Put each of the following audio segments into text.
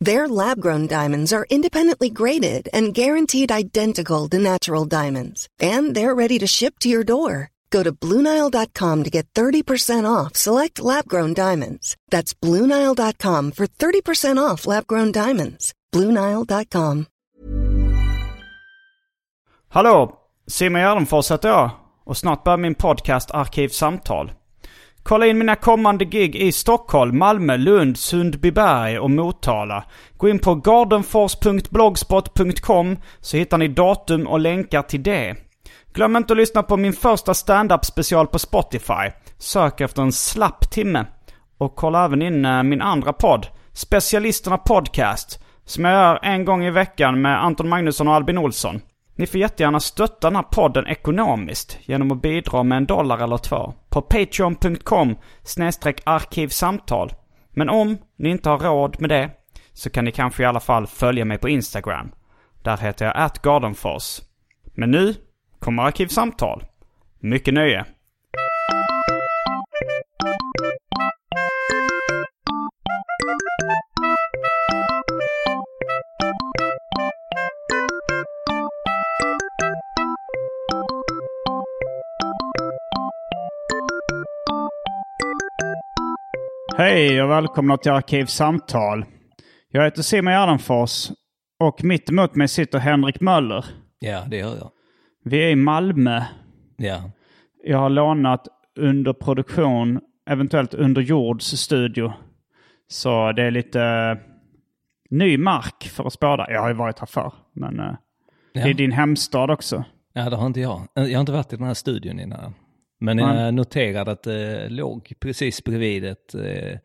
Their lab grown diamonds are independently graded and guaranteed identical to natural diamonds, and they're ready to ship to your door. Go to Bluenile.com to get 30% off select lab grown diamonds. That's Bluenile.com for 30% off lab grown diamonds. Bluenile.com. Hallå! Simon Gärdenfors heter jag och snart börjar min podcast Arkivsamtal. Kolla in mina kommande gig i Stockholm, Malmö, Lund, Sundbyberg och Motala. Gå in på gardenfors.blogspot.com så hittar ni datum och länkar till det. Glöm inte att lyssna på min första stand-up special på Spotify. Sök efter en slapp timme. Och kolla även in eh, min andra podd, Specialisterna Podcast, som jag gör en gång i veckan med Anton Magnusson och Albin Olsson. Ni får jättegärna stötta den här podden ekonomiskt genom att bidra med en dollar eller två på patreon.com arkivsamtal. Men om ni inte har råd med det så kan ni kanske i alla fall följa mig på Instagram. Där heter jag atgardenfors. Men nu kommer Arkivsamtal. Mycket nöje! Hej och välkomna till Arkivsamtal. Jag heter Simon Gärdenfors och mitt emot mig sitter Henrik Möller. Ja, det gör jag. Vi är i Malmö. Ja. Jag har lånat under produktion, eventuellt under jords studio. Så det är lite eh, ny mark för att spåda. Jag har ju varit här förr, men eh, det är Ja. din hemstad också. ja, det har inte jag. Jag har inte varit i den här studion innan. Men jag noterade att det låg precis bredvid ett eh,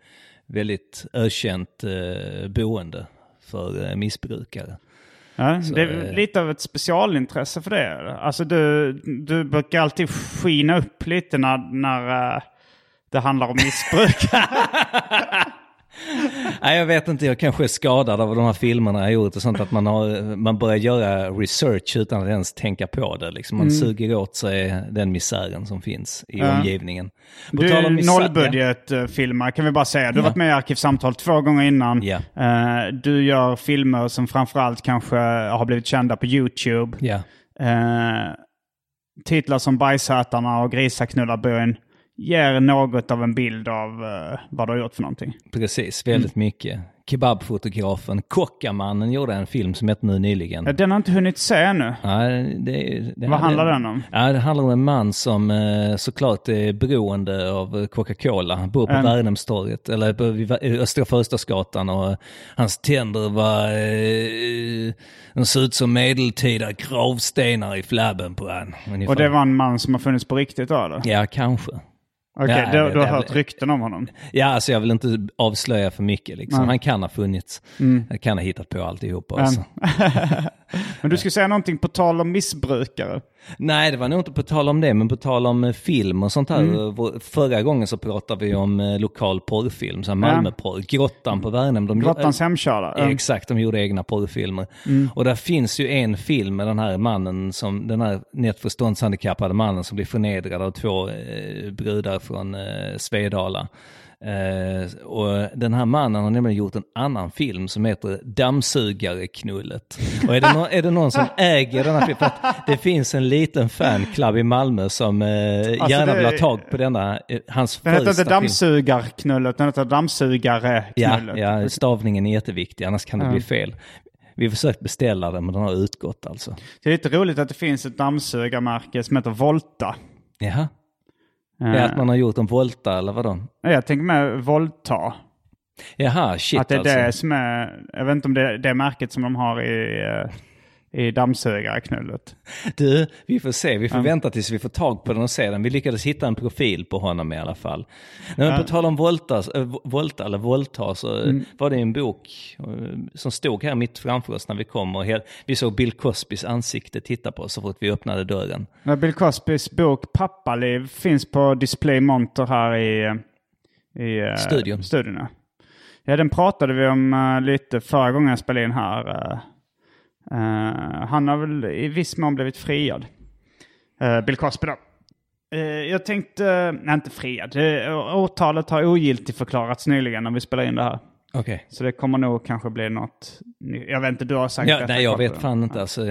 väldigt ökänt eh, boende för eh, missbrukare. Ja, Så, det är eh, lite av ett specialintresse för det. Alltså du, du brukar alltid skina upp lite när, när eh, det handlar om missbruk. Nej, jag vet inte, jag kanske är skadad av de här filmerna jag gjort och sånt, att man, har, man börjar göra research utan att ens tänka på det. Liksom man suger åt sig den misären som finns i Ja. omgivningen. På Du om nollbudgetfilmare kan vi bara säga. Du har varit med i Arkivsamtal två gånger innan. Ja. Eh, du gör filmer som framförallt kanske har blivit kända på YouTube. Ja. Eh, titlar som Bajshätarna och Grisaknullarbyn ger något av en bild av uh, vad du har gjort för någonting. Precis, väldigt mycket. Kebabfotografen, Kockamannen gjorde en film som hette nu nyligen. Ja, Den har inte hunnit se ännu. Ja, det, det Vad handlar den om? Ja, det handlar om en man som eh, såklart är beroende av Coca-Cola. Han bor på Mm. Värnhemstorget, eller på vid Östra Förstadsgatan och hans tänder var... Eh, de såg ut som medeltida gravstenar i flabben på han. ungefär. Och det var en man som har funnits på riktigt då eller? Ja, kanske. Okej, Ja, du, du har hört rykten om honom? Ja, alltså jag vill inte avslöja för mycket liksom. Han kan ha funnits. Jag kan ha hittat på alltihopa. Alltså. Men du skulle säga någonting på tal om missbrukare. Nej, det var nog inte på tal om det, men på tal om eh, film och sånt här. Mm. Vår- Förra gången så pratade vi om eh, lokal porrfilm, så här Malmöporr. Grottan på Värnhem. De, Grottans eh, eh, Exakt, de gjorde egna porrfilmer. Mm. Och där finns ju en film med den här mannen, som, den här nätförståndshandikappade mannen som blir förnedrad av två eh, brudar från eh, Svedala. Eh, och den här mannen har nämligen gjort en annan film som heter Dammsugareknullet. Och är det, nå- är det någon som äger den här filmen? För att det finns en liten fanclub i Malmö som eh, gärna Alltså, det- vill ha tag på denna, eh, hans Den heter första inte film. dammsugarknullet, den heter Ja, dammsugareknullet. ja, stavningen är jätteviktig, annars kan det bli fel. Vi har försökt beställa den, men den har utgått alltså. Det är lite roligt att det finns ett dammsugarmärke som heter Volta. Jaha. Det är att man har gjort en volta eller vadå? Ja, Jag tänker med Volta. Jaha, shit att det är alltså. det som är, jag vet inte om det är det märket som de har i, eh, i dammsugarknullet. Du, vi får se. Vi får vänta tills vi får tag på den och se den. Vi lyckades hitta en profil på honom i alla fall. Men på tal om Volta, äh, Volta eller Volta så Mm. var det en bok eh, som stod här mitt framför oss när vi kom och hel, vi såg Bill Cosbys ansikte titta på oss så fort vi öppnade dörren. Bill Cosbys bok Pappaliv finns på display monter här i, i eh, Studion. studion ja. den pratade vi om eh, lite förra gången jag spelade in här. Eh. Han har väl i viss mån blivit friad. Eh, Bill Cosby då. Eh, jag tänkte, nej inte friad, uh, åtalet har ogiltigt förklarats nyligen när vi spelar in det här. Okej. Så det kommer nog kanske bli något, jag vet inte, du har sagt Ja, detta nej, jag vet fan inte. Alltså,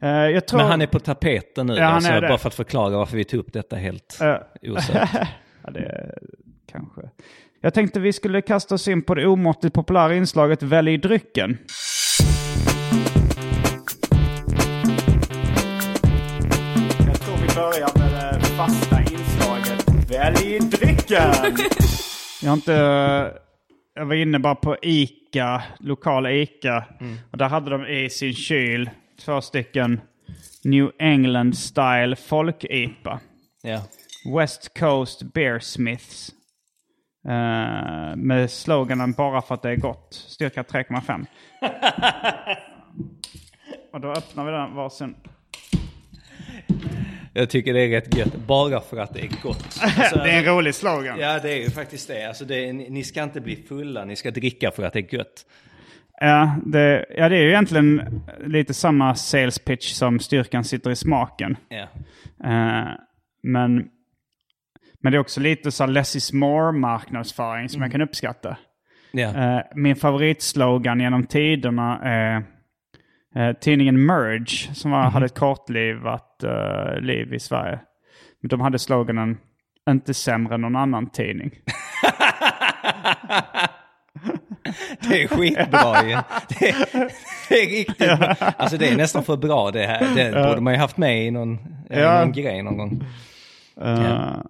jag tror... men han är på tapeten nu, Ja, alltså, bara för att förklara varför vi tog upp detta helt Eh, osökt. Ja, det är kanske. Jag tänkte vi skulle kasta oss in på det omåttligt populära inslaget Välj drycken. Börjar med det fasta inslaget Välj drycken. Jag har inte... Jag var inne bara på Ica, lokala Ica. Och där hade de i sin kyl två stycken New England Style Folk-IPA. Ja. West Coast Beersmiths. Uh, med sloganen bara för att det är gott. Styrka 3,5. Och då öppnar vi den varsin. Jag tycker det är rätt gött, bara för att det är gott. Alltså, det är en rolig slogan. Ja, det är ju faktiskt det. Alltså, det är, ni, ska inte bli fulla, ni ska dricka för att det är gött. Ja, det, ja, det är ju egentligen lite samma sales pitch som styrkan sitter i smaken. Ja. Eh, men, men det är också lite så less is more marknadsföring som jag kan uppskatta. Ja. Eh, min favoritslogan genom tiderna är eh, tidningen Merge som var, hade ett kortlivat eh, liv i Sverige. De hade sloganen inte sämre än någon annan tidning. Det är skitbra ju. Det är, det är riktigt bra. Alltså det är nästan för bra det här. Det borde man ju haft med i någon, i Ja. någon grej någon gång. Eh, Ja.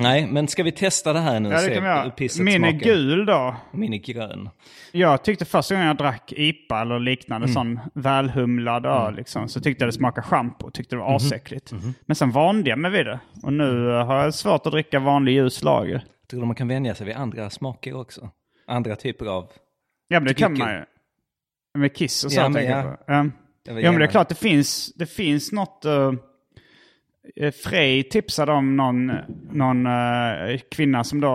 Nej, men ska vi testa det här nu ja, det se kan vi göra. Min är smakar? gul då. Min är grön. Jag tyckte första gången jag drack IPA eller liknande sån välhumlad öl liksom, så tyckte jag det smakade schampo. Tyckte det var asäckligt. Men sen vande jag mig vid det. Och nu eh, har jag svårt att dricka vanlig ljus lager. Tror du man kan vänja sig vid andra smaker också? Andra typer av... Ja men det kan man ju. Med Kiss och så Ja, men ja. jag på. Ja. Men det är klart det finns, det finns något... Uh, Frej tipsade om någon, någon eh, kvinna som då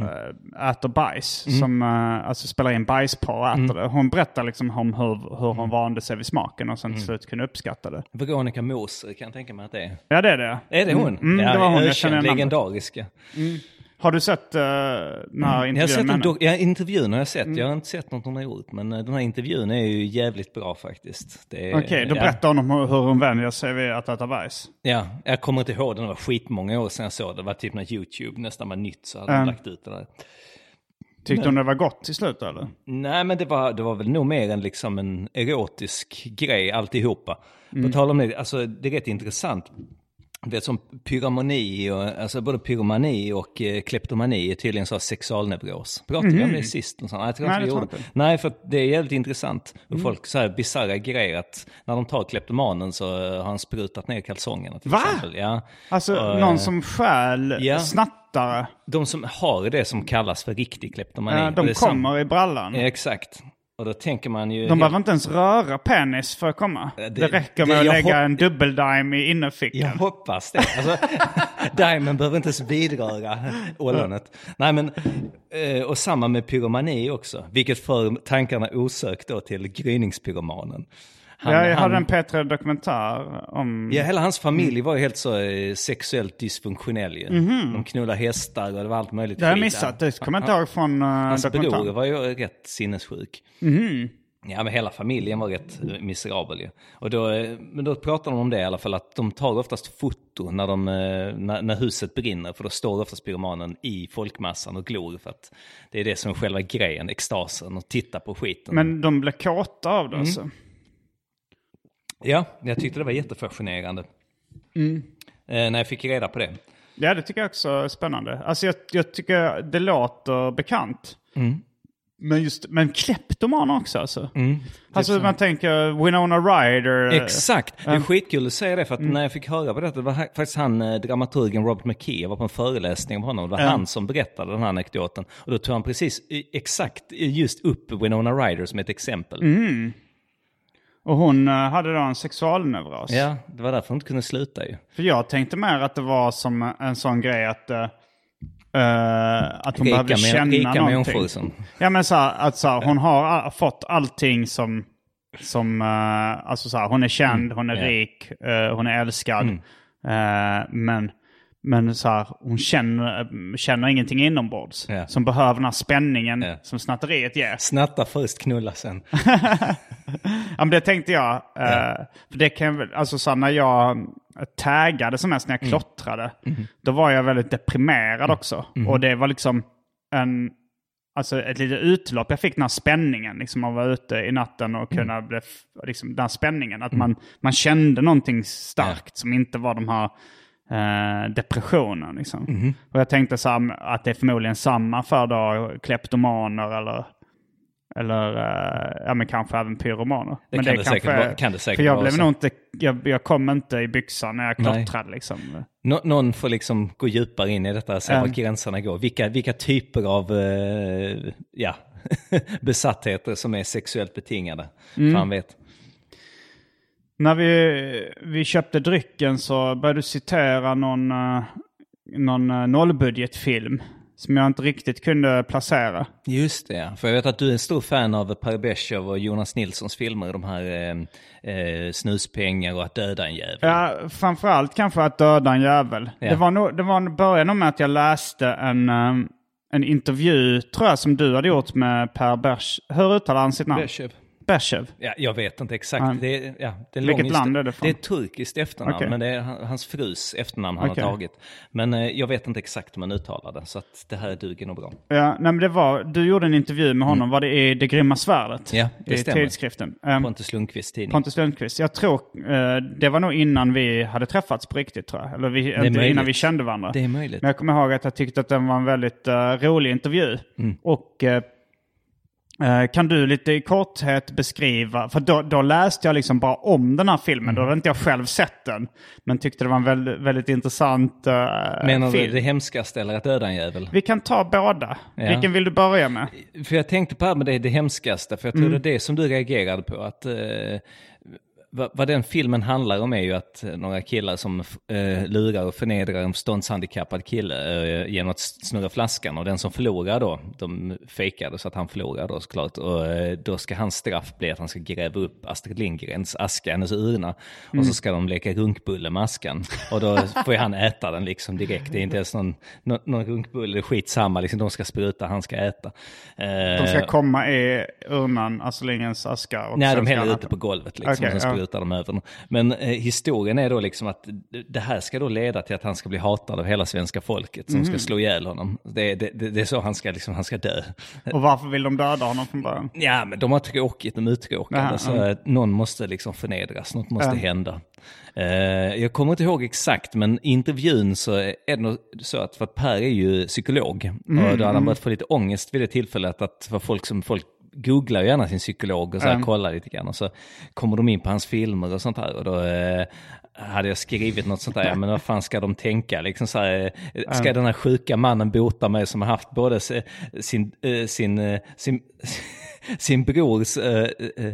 uh, äter bajs. Mm. Som uh, alltså spelar in bajspar och äter det. Hon berättar liksom om hur, hur hon vande sig vid smaken och sen Mm. till slut kunde uppskatta det. Veronica Moser kan jag tänka mig att det är. Ja det är det. Är det hon? Mm, det var hon. Jag känner ökänd, namnet. legendariska. Har du sett uh, den här Jag har sett intervjun med en henne? ja, intervjun har jag sett. Mm. Jag har inte sett något hon har gjort. Men eh, den här intervjun är ju jävligt bra faktiskt. Det Okej, då ja. berättar hon om hur, hur hon vänjer sig vid att äta bajs. Ja, jag kommer inte ihåg, den var skitmånga år sedan jag såg det. Det var typ när YouTube nästan var nytt så hade de Mm. lagt ut det där. Tyckte hon det var gott till slut eller? Nej, men det var, det var väl nog mer än liksom en erotisk grej alltihopa. Mm. På tal om det, alltså det är rätt intressant. Det är som pyromani, och, alltså både pyromani och eh, kleptomani är tydligen så sexualneuros. Pratade vi om det sist? Och så? Nej, jag tror Mhm. Nej, inte vi gjorde. inte. Nej, för det är jävligt intressant. Mm. folk så här bisarra grejer att när de tar kleptomanen så eh, har han sprutat ner kalsongerna till Va? exempel. Ja. Alltså Och, någon eh, som stjäl ja. snattare. De som har det som kallas för riktig kleptomani. Ja, de kommer i brallan. Exakt. Och då tänker man ju... De behöver inte ens röra penis för att komma. Det- Det, räcker med det- att lägga en dubbeldime i innerfickan. Jag hoppas det. Alltså, Diamond behöver inte ens vidröra ollonet. Nej men, eh, och samma med pyromani också. Vilket för tankarna osökt då till gryningspyromanen. Han, ja, jag hade en P3 dokumentär om... Ja, hela hans familj var ju helt så eh, sexuellt dysfunktionell ju. De knullade hästar och det var allt möjligt det har jag missat. Det kommer jag inte ihåg från uh, Hans bror var ju rätt sinnessjuk. Mhm. Ja, men hela familjen var rätt eh, miserabel ju. Och då, men då pratar de om det i alla fall, att de tar oftast foto när, de, när, när huset brinner, för då står oftast pyromanen i folkmassan och glor för att det är det som är själva grejen, extasen, och titta på skiten. Men de blev kåta av Mm. det alltså. Ja, jag tyckte det var jättefascinerande. Mm. Eh, när jag fick reda på det. Ja, det tycker jag också är spännande. Alltså jag, jag tycker det låter bekant. Mm. Men just, men kleptoman också alltså. Mm, alltså man tänker Winona Ryder. eh, Exakt, det är skitkul att säga det för att när jag fick höra på detta, det var faktiskt han, eh, dramaturgen Robert McKee, jag var på en föreläsning av honom, det var han som berättade den här anekdoten. Och då tog han precis exakt just upp Winona Ryder som ett exempel. Och hon eh, hade då en sexualneuros. Ja, det var därför hon inte kunde sluta ju. För jag tänkte mer att det var som en sån grej att, eh, att hon Rika behövde känna rika någonting. som- Ja men så här, att så här, hon har all, fått allting som, som eh, alltså så här, hon är känd, hon är Mm. ja. rik, eh, hon är älskad. Eh, men men så här, hon känner, känner ingenting inombords. Ja. Som behöver den här spänningen Ja. som snatteriet ger. Snatta först, knulla sen. Ja, men det tänkte jag. eh, för det kan alltså så här, när jag taggade som mest när jag klottrade, då var jag väldigt deprimerad också. Och det var liksom en, alltså ett litet utlopp. Jag fick den här spänningen, liksom att vara ute i natten och kunna bli, liksom den här spänningen. Att man, man kände någonting starkt som inte var de här eh, depressionen. Liksom. Och jag tänkte så här, att det är förmodligen samma för då kleptomaner eller eller eh, ja, men kanske även pyromaner. Det men kan det säkert vara- kan det säkert För jag blev nog inte, jag, jag kom inte i byxan när jag Nej. klottrade liksom. Nå- någon får liksom gå djupare in i detta se Ja. var gränserna går. Vilka, vilka typer av eh, ja, besattheter som är sexuellt betingade. Mm. Fan vet. När vi, vi köpte drycken så började du citera någon, eh, någon eh, nollbudgetfilm som jag inte riktigt kunde placera. Just det, för jag vet att du är en stor fan av Per Beschow och Jonas Nilssons filmer. De här eh, eh, Snuspengar och Att döda en jävel. Ja, framförallt kanske att döda en jävel. Ja. Det var nog, det var början nog med att jag läste en, en intervju, tror jag, som du hade gjort med Per Bersch. Hur uttalar han sitt namn? Beschow. Berchev. Ja, jag vet inte exakt. Ja. Det, är, ja, det är Vilket land är det från? Det är ett turkiskt efternamn, Okej. men det är han- hans frus efternamn han Okej. har tagit. Men eh, jag vet inte exakt hur man uttalar det, så att det här duger nog bra. Ja, nej, men det var, du gjorde en intervju med honom, var det i Det grymma svärdet? Mm. Ja, det I stämmer. tidskriften. Um, Pontus Lundqvists tidning. Pontus Lundqvist. Jag tror, eh, det var nog innan vi hade träffats på riktigt tror jag. Eller vi, inte möjligt. innan vi kände varandra. Det är möjligt. Men jag kommer ihåg att jag tyckte att den var en väldigt eh, rolig intervju. Mm. Och eh, kan du lite i korthet beskriva, för då, då läste jag liksom bara om den här filmen, Mm. då hade inte jag själv sett den. Men tyckte det var en väldigt, väldigt intressant uh, Menar du film. det hemskaste eller att döda en jävel? Vi kan ta båda. Ja. Vilken vill du börja med? För jag tänkte på det här med det, det hemskaste, för jag tror Mm. det är det som du reagerade på. Att, eh, vad, den filmen handlar om är ju att eh, några killar som eh, lurar och förnedrar en ståndshandikappad kille eh, genom att snurra flaskan. Och den som förlorar då, de fejkade så att han förlorar då såklart. Och eh, då ska hans straff bli att han ska gräva upp Astrid Lindgrens aska, hennes urna. Och så ska de leka runkbulle med askan. Och då får ju han äta den liksom direkt. Det är inte ens någon, någon, någon runkbulle, skitsamma. Liksom, de ska spruta, han ska äta. De ska komma i urnan, Astrid Lindgrens aska. Och Nej, de häller han ut det äta. på golvet liksom, Okej, och sen ja. sprutar de över. Men eh, historien är då liksom att det här ska då leda till att han ska bli hatad av hela svenska folket som Mhm. ska slå ihjäl honom. Det, det, det, det är så han ska, liksom, han ska dö. Och varför vill de döda honom från början? Ja, men de har tråkigt, de är uttråkade. Så eh, någon måste liksom förnedras, något måste Ja. hända. Eh, jag kommer inte ihåg exakt, men i intervjun så är det nog så att, för att Per är ju psykolog, Mm, och då hade han börjat få lite ångest vid det tillfället, att för folk som folk googlar gärna sin psykolog och så här, Mm. kollar lite grann och så kommer de in på hans filmer och sånt här och då eh, hade jag skrivit något sånt där, ja men vad fan ska de tänka liksom så här, eh, ska den här sjuka mannen bota mig som har haft både sin, eh, sin, eh, sin, sin brors eh, eh,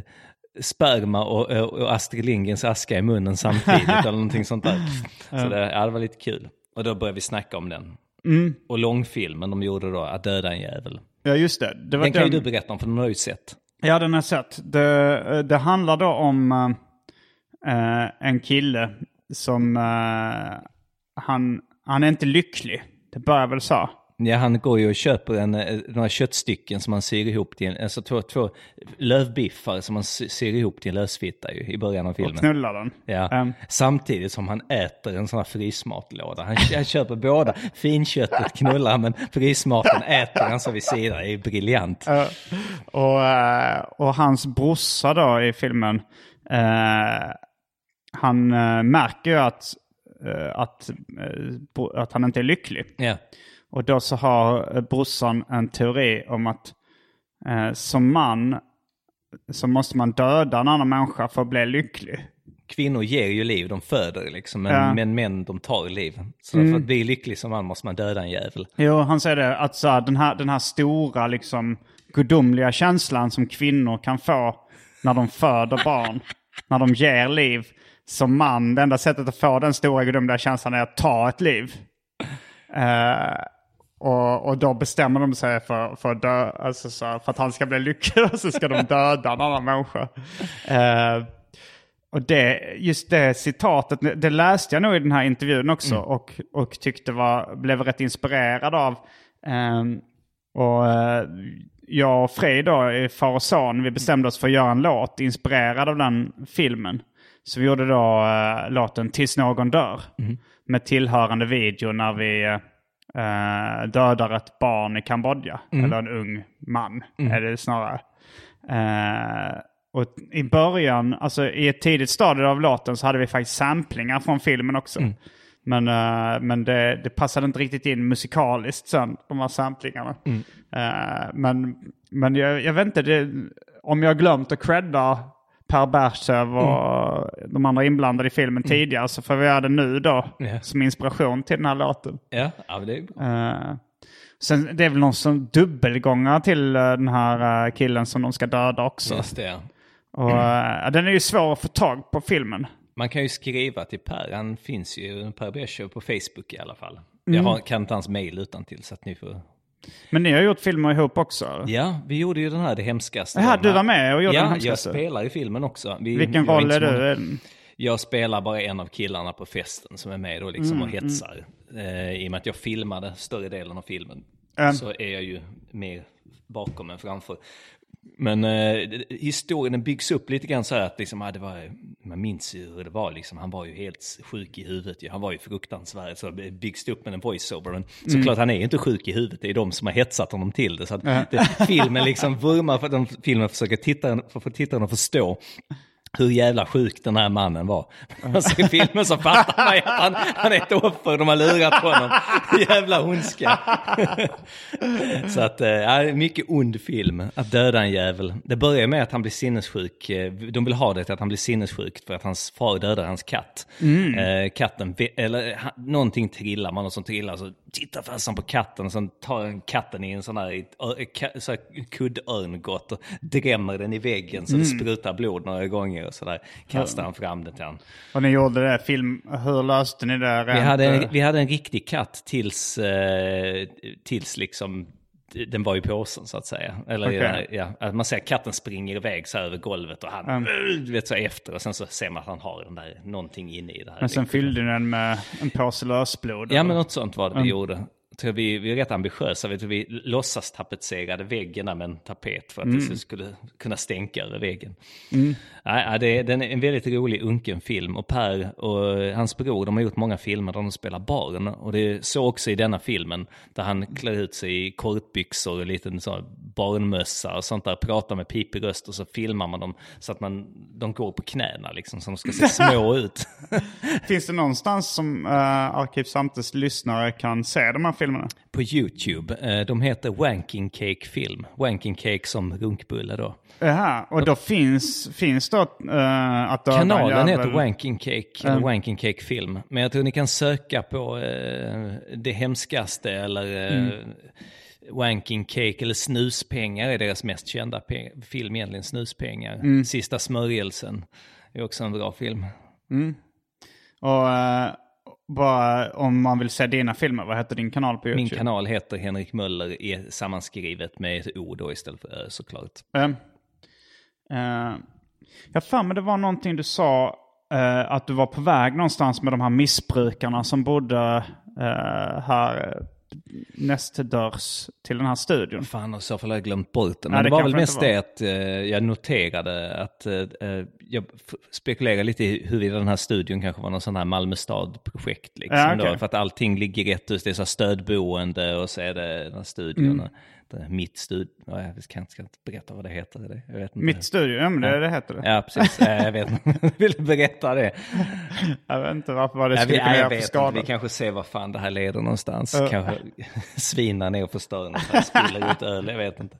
sperma och, och Astrid Lindgrens aska i munnen samtidigt eller någonting sånt där. Så det, ja, det var lite kul. Och då började vi snacka om den. Mm. Och långfilmen de gjorde då, Att döda en jävel. Ja, just det. det var Den kan ju den- du berätta om, för den har ju sett. Ja, den har sett. Det, det handlar då om eh, en kille som... eh, han, han är inte lycklig. Det börjar väl så. Ja, han går ju och köper en, eh, några köttstycken som han syr ihop till en, alltså två, två lövbiffar som han sy- syr ihop till en lösfitta ju, i början av Och filmen. knullar den. Ja. Ehm, Samtidigt som han äter en sån här frysmatlåda. Han, han köper båda. Finköttet knullar men frysmaten äter han så vid sidan. Det är briljant. och, eh, och hans brorsa då i filmen, eh, han eh, märker ju att, eh, att, eh, att han inte är lycklig. Ja. Och då så har eh, brorsan en teori om att eh, som man så måste man döda en annan människa för att bli lycklig. Kvinnor ger ju liv, de föder liksom, men, Ja. Mm. men män de tar liv. Så för att bli lycklig som man måste man döda en jävel. Jo, han säger det, att så här, den, här, den här stora liksom gudomliga känslan som kvinnor kan få när de föder barn, när de ger liv. Som man, det enda sättet att få den stora gudomliga känslan är att ta ett liv. Eh, och, och då bestämmer de sig för, för, dö, alltså så, för att han ska bli lycklig så ska de döda en annan människa. Eh, och det, just det citatet, det läste jag nog i den här intervjun också och, och tyckte var, blev rätt inspirerad av. Ehm, och eh, jag och Frej då, i Far och Son, vi bestämde oss för att göra en låt inspirerad av den filmen. Så vi gjorde då eh, låten Tills någon dör. Med tillhörande video när vi eh, dödar ett barn i Kambodja. Eller en ung man är det snarare. Eh, och i början, alltså i ett tidigt stadie av låten så hade vi faktiskt samplingar från filmen också. Men, eh, men det, det passade inte riktigt in musikaliskt sen, de här samplingarna. Eh, men men jag, jag vet inte, det, om jag har glömt att credda Per Bergshöv och de andra inblandade i filmen tidigare så får vi göra det nu då. Ja. Som inspiration till den här låten. Ja men det är bra. Eh, sen det är väl någon som dubbelgångar till eh, den här eh, killen som de ska döda också. Just det. ja. Och, den är ju svår att få tag på filmen. Man kan ju skriva till Per, han finns ju, Per Beschow på Facebook i alla fall. Mm. Jag har, kan inte hans mail utan till så att ni får... Men ni har gjort filmer ihop också? Ja, vi gjorde ju den här Det hemskaste. Den du var med och gjorde ja, den jag hemskaste? spelar i filmen också. Vi, Vilken jag roll är du? Jag spelar bara en av killarna på festen som är med då liksom Mm, och hetsar. Eh, I och med att jag filmade större delen av filmen Mm. så är jag ju mer bakom än framför. Men eh, historien byggs upp lite grann så här att liksom, ah, det var, man minns ju hur det var liksom. Han var ju helt sjuk i huvudet. ju. Han var ju fruktansvärd. Så byggs det upp med en voiceover. Men såklart han är ju inte sjuk i huvudet. Det är de som har hetsat honom till det. Så att det, filmen liksom vurmar för att de, filmen försöker titta, för tittaren att förstå hur jävla sjuk den här mannen var. Alltså i filmen så fattar man ju att han, han är ett offer, de har lurat honom. Jävla ondska. Så att, eh, ja, mycket ond film, att döda en jävel. Det börjar med att han blir sinnessjuk. Eh, De vill ha det till att han blir sinnessjuk för att hans far dödar hans katt. Eh, katten, eller någonting trillar, man och som trillar så tittar farsan på katten och sen tar katten i en sån här, så här kuddörngott och drämmer den i väggen så det sprutar blod några gånger och sådär. Kastar han fram den till han. Och ni gjorde det, film, hur löste ni det? Vi hade, eh, en, vi hade en riktig katt tills, eh, tills liksom den var i påsen så att säga. Eller Okej. ja, att man ser att katten springer iväg så över golvet och han du vet så efter och sen så ser man att han har den där någonting inne i det här. Men sen fyllde den med en påse lösblod? Ja men något sånt var det vi gjorde. Tror vi, vi är rätt ambitiösa. Vet du, vi låtsas tapetserade väggen med en tapet för att det skulle kunna stänka över väggen. Nej, nej, det, är- den är en väldigt rolig unken film. Och Per och hans bror de har gjort många filmer där de spelar barn. Och det är så också i denna filmen. Där han klär ut sig i kortbyxor och en liten så här barnmössa och sånt där. Pratar med pipig röst och så filmar man dem så att man, de går på knäna liksom. Så de ska se små ut. Finns det någonstans som uh, Arkivsamtets lyssnare kan se de här filmerna? På YouTube. Eh, De heter Wanking Cake Film. Wanking Cake som runkbulle då. Jaha, och då finns, finns då uh, att Kanalen jävel? heter Wanking Cake, eller Wanking Cake Film. Men jag tror ni kan söka på eh, Det hemskaste eller eh, Wanking Cake eller Snuspengar är deras mest kända film egentligen. Snuspengar. Sista smörjelsen är också en bra film. Och eh, bara om man vill se dina filmer, vad heter din kanal på YouTube? Min kanal heter Henrik Möller, är sammanskrivet med ett O då istället för Ö såklart. Uh, uh, jag för mig det var någonting du sa, eh, att du var på väg någonstans med de här missbrukarna som bodde eh, här uh, näst till den här studion. Fan, och så fall har jag glömt bort det. Nej, Men det det var väl mest inte det att eh, jag noterade att eh, eh, jag spekulerar lite i huruvida den här studion kanske var någon sån här Malmö stad-projekt. Liksom, Ja, då, för att allting ligger rätt ut. Det är så här stödboende och så är det den här studion. Mm. Det är mitt studio. Ja, jag ska inte, ska inte berätta vad det heter. Det. Jag vet inte. Mitt studio, ja men det, det heter det. Ja, precis. Ja, jag vet inte. Jag ville berätta det. Jag vet inte varför vad det skulle kunna göra för inte. skada. Vi kanske ser vad fan det här leder någonstans. Kanske svina ner och förstöra något. Spiller ut öl, jag vet inte.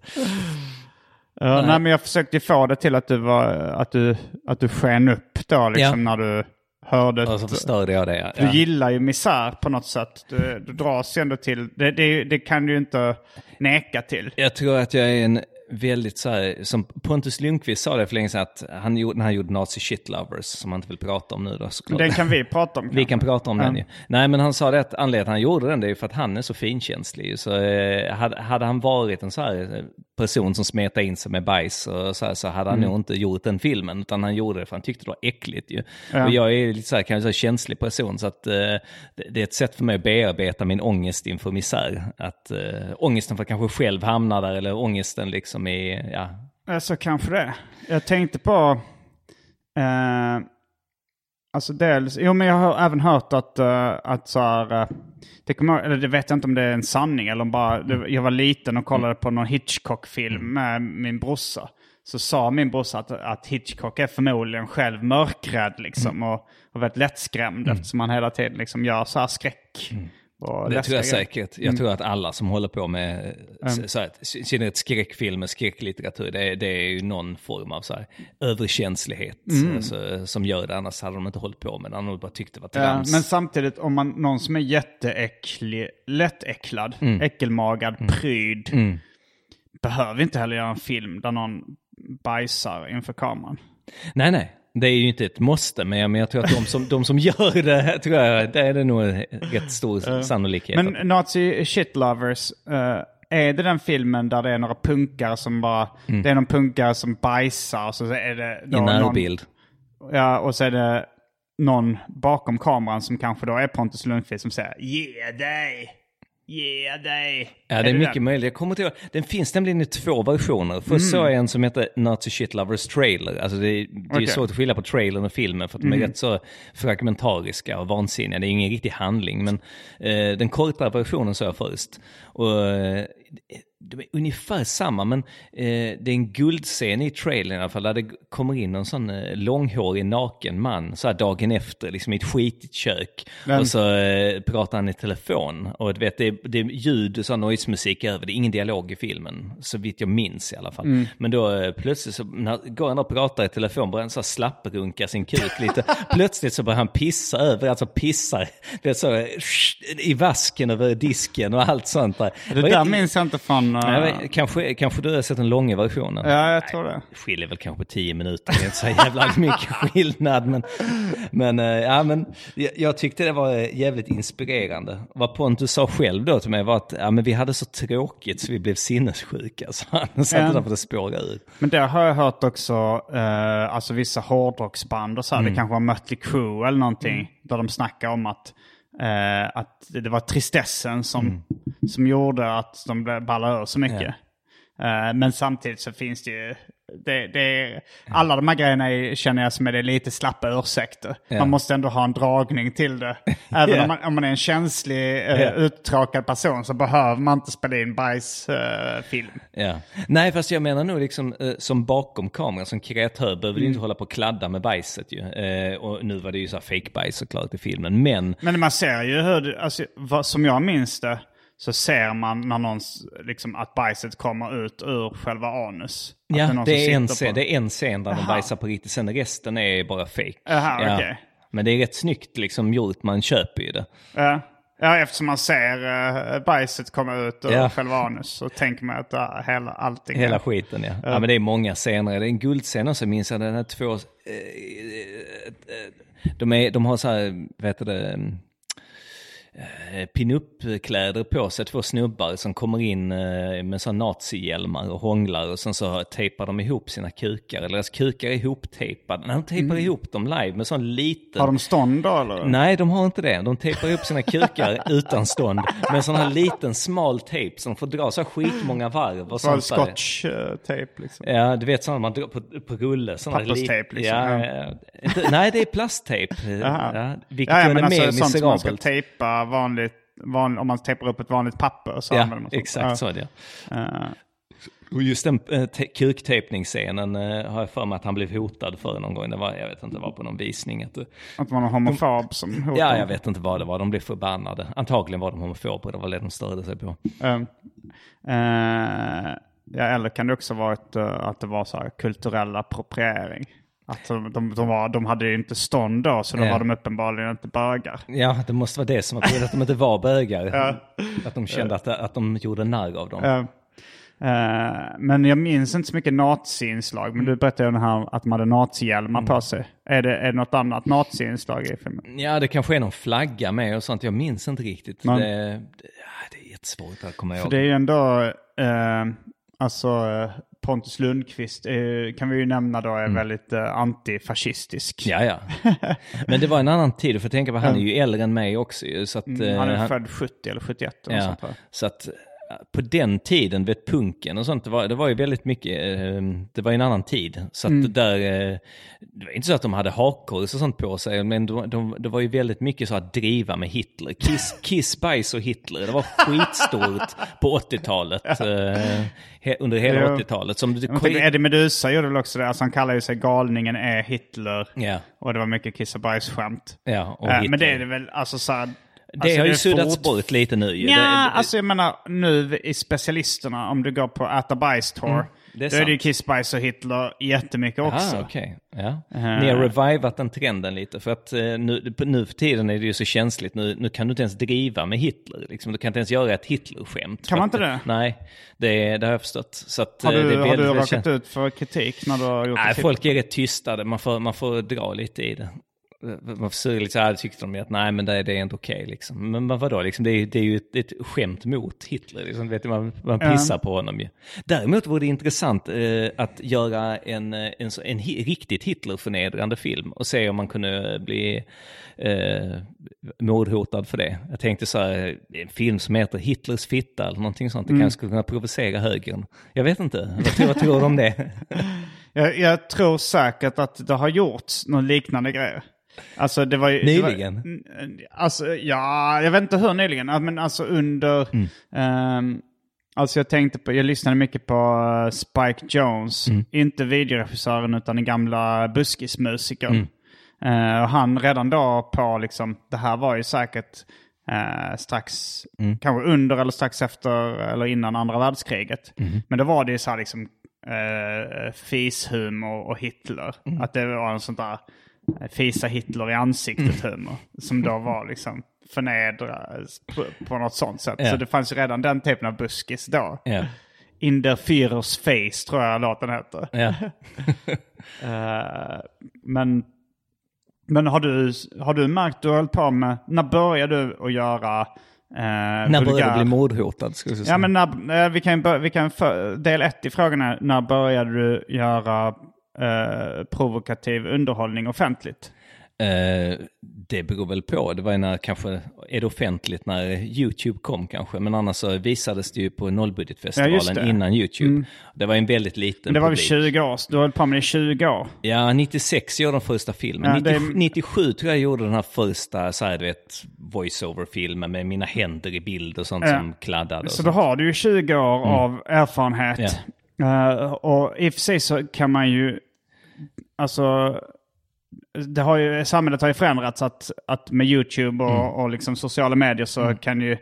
Uh, nej. men jag försökte få det till att du var, att du, att du sken upp då liksom Ja. när du hörde. Och så förstörde jag det. Du Ja. gillar ju misär på något sätt. Du, du dras ju ändå till, det, det, det kan du ju inte neka till. Jag tror att jag är en väldigt så här, som Pontus Lundqvist sa det för länge sedan, att han gjorde, när han gjorde Nazi Shit Lovers, som han inte vill prata om nu då såklart. Den kan vi prata om. Vi kan prata om den ju. Nej, men han sa det att anledningen till att han gjorde den det är ju för att han är så finkänslig. Så eh, hade, hade han varit en så här person som smetade in sig med bajs och så, här, så hade han nog inte gjort den filmen. Utan han gjorde det för han tyckte det var äckligt ju. Och jag är lite så här, kanske så här känslig person så att eh, det, är ett sätt för mig att bearbeta min ångest inför misär. Att eh, ångesten för att kanske själv hamna där eller ångesten liksom i, ja, Ja, så kanske det. Jag tänkte på... Eh, alltså dels... Jo, men jag har även hört att, eh, att så här... eh, det, kommer, eller det vet jag inte om det är en sanning eller om bara... Det, jag var liten och kollade på någon Hitchcock-film med min brorsa. Så sa min brorsa att, att Hitchcock är förmodligen själv mörkrädd liksom. Och, och väldigt lättskrämd eftersom han hela tiden liksom gör så här skräck. Och Det läskiga tror jag säkert. Jag tror att alla som håller på med mm. så här, i synnerhet skräckfilmer, skräcklitteratur, det är, det är ju någon form av så här, överkänslighet alltså, som gör det. Annars hade de inte hållit på med det. De bara tyckt det var Ja, trams. men samtidigt om man, någon som är jätteäcklig, lättäcklad, äckelmagad, pryd, behöver inte heller göra en film där någon bajsar inför kameran. Nej, nej. Det är ju inte ett måste, men jag, tror att de som, de som gör det, tror jag, det är det nog rätt stor sannolikhet. Men Nazi Shit Lovers, eh, är det den filmen där det är några punkare som bara, det är någon punkare som bajsar och så är det då I någon, närbild. ja, och så är det någon bakom kameran som kanske då är Pontus Lundqvist som säger Ge dig! Ge dig! Ja, det är mycket den? möjligt. Jag kommer ihåg. Den finns nämligen i två versioner. Först såg jag en som heter Nazi Shit Lovers Trailer. Alltså det, är- det är Okej. svårt att skilja på trailern och filmen för att de är rätt så fragmentariska och vansinniga. Det är ingen riktig handling. Men eh, den kortare versionen såg jag först. Och eh, de är ungefär samma, men eh, det är en guldscen i trailern i alla fall, där det kommer in en sån eh, långhårig naken man så här dagen efter, liksom i ett skitigt kök. Men- Och så eh, pratar han i telefon. Och du vet, det är, det är ljud och sån noise-musik över, det är ingen dialog i filmen, så vitt jag minns i alla fall. Mm. Men då eh, plötsligt så när, går han och pratar i telefon, börjar han så slapprunka sin kuk lite. plötsligt så börjar han pissa över, alltså pissar, vet så, eh, i vasken över disken och allt sånt där. Det där minns jag inte från... eh, Nej, men kanske, kanske du har sett den långa versionen? Ja, jag tror det. Det skiljer väl kanske på tio minuter, det är inte så jävla mycket skillnad. Men, men, eh, ja, men jag, tyckte det var eh, jävligt inspirerande. Vad Pontus sa själv då till mig var att ja, men vi hade så tråkigt så vi blev sinnessjuka. Så han satte Ja. där för att spåra ur. Men det har jag hört också, eh, alltså vissa hårdrocksband och så här, Mm. det kanske var Mötley Crüe eller någonting, där de snackar om att, eh, att det var tristessen som, Mm. som gjorde att de ballade ur så mycket. Eh, men samtidigt så finns det ju, det, det alla de här grejerna är, känner jag som är det lite slappa ursäkter. Ja. Man måste ändå ha en dragning till det. Även Ja. om, man, om man är en känslig, Ja. uttråkad person så behöver man inte spela in bajsfilm. Ja. Nej, fast jag menar nog liksom eh, som bakom kameran, som kreatör behöver du Mm. inte hålla på och kladda med bajset ju. Eh, och nu var det ju så här fake bajs såklart i filmen, men Men man ser ju hur, alltså, vad, som jag minns det, så ser man när någon, liksom, att bajset kommer ut ur själva anus. Ja, det är, en scen, det är en scen där de Jaha. bajsar på riktigt, sen resten är bara fake. Jaha, ja. okej. Men det är rätt snyggt liksom gjort, man köper ju det. Ja. ja, eftersom man ser uh, bajset komma ut ur Ja. själva anus så tänker man att uh, hela, allting Hela skiten ja. ja. men det är många scener. Det är en guldscen också, minns jag. Den här två... Eh, de, är, de har så här, vad heter det? Eh, Pinup-kläder på sig, två snubbar som kommer in eh, med sådana nazihjälmar och hånglar och sen så tejpar de ihop sina kukar, eller deras kukar är ihoptejpade. När de tejpar ihop dem live med sån liten... Har de stånd då eller? Nej, de har inte det. De tejpar ihop sina kukar utan stånd med sån här liten smal tejp som får dra så skitmånga varv. Och sånt scotch-tejp liksom? Ja, du vet sådana man drar på, på rulle. Papperstejp, li- liksom. Ja, Ja. Nej, det är plasttejp. Ja, vilket Ja, ja, men alltså sånt som man ska tejpa vanligt, van, om man tejpar upp ett vanligt papper så Ja, exakt så är det. Eh, Och just den eh, te- kuktejpningsscenen eh, har jag för mig att han blev hotad för någon gång. Det var, jag vet inte, det var på någon visning. Att, Att man är homofob som hotar. ja, jag vet inte vad det var. De blev förbannade. Antagligen var de homofober, det var det de störde sig på. Eh, eh, ja, eller kan det också varit uh, att det var så här kulturell appropriering? Att de, de, de, var, de hade ju inte stånd då, så då Ja. var de uppenbarligen inte bögar. Ja, det måste vara det som var att de inte var bögar. Att de kände att, att de gjorde narr av dem. Eh, eh, men jag minns inte så mycket nazi-inslag. Men du berättade ju här att de hade nazihjälmar på sig. Är det, är det något annat nazi-inslag i filmen? Ja, det kanske är någon flagga med och sånt. Jag minns inte riktigt. Men- Det, det, ja, det är jättesvårt att komma För ihåg. det är ju ändå, eh, alltså eh, Pontus Lundqvist eh, kan vi ju nämna då är väldigt eh, antifascistisk. Ja, ja. Men det var en annan tid, för tänka på han är ju äldre än mig också så att... Mm, Han eh, är född 70 eller 71 eller Ja, sånt så att på den tiden, vet punken och sånt, det var, det var ju väldigt mycket, eh, det var ju en annan tid. Så att Mm. där, eh, det var inte så att de hade hakkors och sånt på sig, men de, de, det var ju väldigt mycket så att driva med Hitler. Kiss, Kiss Bajs och Hitler, det var skitstort på 80-talet. Eh, under hela Ja. 80-talet. Som, Jag tänkte, Eddie Meduza gjorde väl också det. Alltså han kallar ju sig galningen är Hitler. ja, Och det var mycket kiss och bajs-skämt. ja, och Eh, men det är det väl, alltså så här, Det alltså, har ju suddats fort- bort lite nu ju. Ja, det, det, alltså jag menar nu i specialisterna, om du går på Äta bajs tour, Mm, det är då är det ju sant. Kiss, bajs och Hitler jättemycket också. Ah, okej. Ja. Ni har revivat den trenden lite, för att eh, nu, nu för tiden är det ju så känsligt. Nu, nu kan du inte ens driva med Hitler. Liksom. Du kan inte ens göra ett Hitler-skämt. Kan man inte det? Nej, det, det har jag förstått. Så att, Har eh, du, det är har du råkat känt- ut för kritik när du har gjort Nej, folk är rätt tystade. Man får, man får dra lite i det. Man får lite så här, tyckte de ju att nej men det, det är inte okej liksom. Men vad- vadå, liksom, det, är, det är ju ett, ett skämt mot Hitler. Liksom, vet du, man, man pissar på honom ju. Däremot vore det intressant eh, att göra en, eh, en, en hi, riktigt Hitlerförnedrande film och se om man kunde bli eh, mordhotad för det. Jag tänkte så här, en film som heter Hitlers fitta eller någonting sånt. Det kanske skulle kunna provocera högern. Jag vet inte, vad tror, vad tror du om det? Jag, jag tror säkert att det har gjorts någon liknande grej. Alltså det var ju... det var- Nyligen? Mm, Alltså ja, jag vet inte hur nyligen. Men alltså under... Mm. ehm, alltså jag tänkte på, jag lyssnade mycket på eh, Spike Jones. Mm. Inte videoregissören utan den gamla buskismusikern. Mm. Eh, och han redan då på liksom, det här var ju säkert eh, strax, Mm. kanske under eller strax efter eller innan andra världskriget. Mm. Men då var det ju så här liksom eh, fishumor och Hitler. Mm. Att det var en sån där fisa Hitler i ansiktet Mm. humor. Som då var liksom förnedra på, på något sånt sätt. Ja. Så det fanns ju redan den typen av buskis då. Ja. In der Führers face tror jag låten heter. Ja. Eh, men men har, du, har du märkt, du har hållit på med, när började du att göra eh, När började du bli mordhotad? Jag säga. Ja men när, eh, vi kan, vi kan för, del ett i frågan är, när började du göra eh, provokativ underhållning offentligt? Eh, det beror väl på. Det var ju när kanske, är det offentligt när YouTube kom kanske, men annars så visades det ju på Ja, Nollbudgetfestivalen det. Mm. innan YouTube. Det var en väldigt liten Det var väl publik. 20 år, du har hållit på med det i 20 år. Ja, 96 gjorde de första filmen. Ja, det är- 97, 97 tror jag gjorde den här första, så här, du vet, voice-over-filmen med mina händer i bild och sånt Ja. som kladdade. Så då har du ju 20 år av erfarenhet. Eh, och i och för sig så kan man ju, alltså, det har ju, samhället har ju förändrats att, att med YouTube och, och liksom sociala medier så kan ju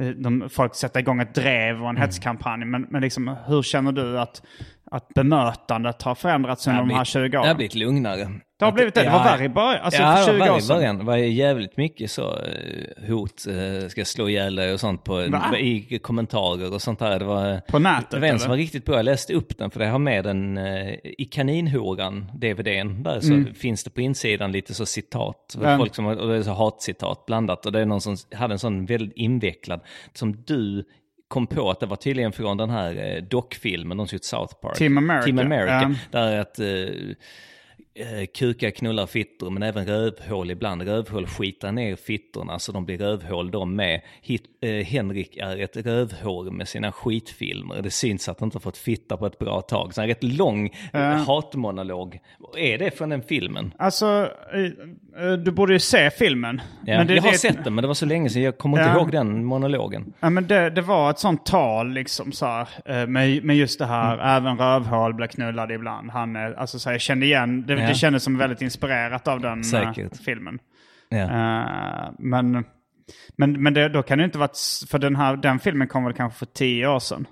eh, de, folk sätta igång ett drev och en hetskampanj. Men, men liksom, hur känner du att, att bemötandet har förändrats under de här 20 Det har åren? blivit lugnare. Det har blivit det. Det var värre i början. Alltså ja, för det 20 var år sedan. början. Det var jävligt mycket så eh, hot, eh, ska jag slå ihjäl dig och sånt på, Va? i kommentarer och sånt där. Det var, På nätet, Det var en som var riktigt bra. Jag läste upp den för det har med den eh, i kaninhoran, DVDn. Där så finns det på insidan lite så citat. Mm. Folk som, har- och det är så hatcitat blandat. Och det är någon som hade en sån väldigt invecklad, som du kom på att det var tydligen från den här dockfilmen, de som gjort South Park. Team America, Team America. ja. Där att eh, kukar knullar fittor men även rövhål ibland. Rövhål skitar ner fittorna så de blir rövhål de med. Hit, eh, Henrik är ett rövhål med sina skitfilmer. Det syns att han inte har fått fitta på ett bra tag. Så en rätt lång eh, hatmonolog. Är det från den filmen? Alltså, eh, eh, du borde ju se filmen. Ja, Men det- jag har det- sett den men det var så länge sedan jag kommer inte Ja. ihåg den monologen. Ja, men det, det var ett sånt tal liksom så här, med, med just det här, Mm. även rövhål blir knullade ibland. Han, alltså så här, jag kände igen, det, Ja. Det kändes som väldigt inspirerat av den eh, Säkert. filmen. Eh, men men, men det, då kan det inte varit, för den här den filmen kom väl kanske för tio år sedan.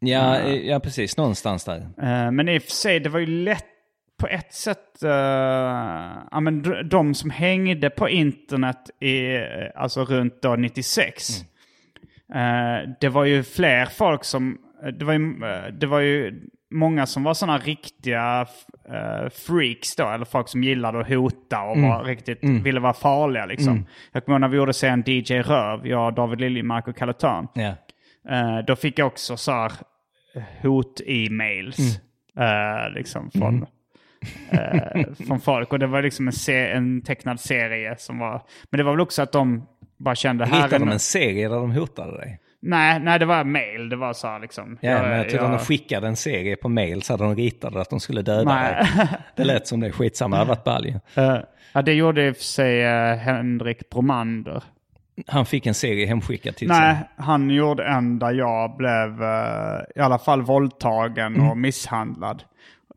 Ja, eh, ja, precis. Någonstans där. Eh, men i och för sig, det var ju lätt på ett sätt. eh, ja, men d- de som hängde på internet i, alltså runt då 96. eh, det var ju fler folk som, det var ju, det var ju många som var sådana riktiga eh, freaks då. Eller folk som gillade att hota och var riktigt, ville vara farliga liksom. Jag kommer ihåg när vi gjorde serien DJ Röv, jag, David Liljemark och Kalle Törn. Ja. Eh, då fick jag också så här hot-e-mails. eh, liksom från, eh, från folk. Och det var liksom en, se- en tecknad serie som var... Men det var väl också att de bara kände... Här Hittade de en serie där de hotade dig? Nej, nej, det var mail. Det var så här liksom... Ja, men jag tror jag- de skickade en serie på mail så hade de ritat att de skulle döda Nej. dig. Det lät som det. Skitsamma, det hade varit ball ju. Eh, ja, det gjorde i och för sig eh, Henrik Bromander. Han fick en serie hemskickad till sig. Nej, han gjorde en där jag blev eh, i alla fall våldtagen och misshandlad.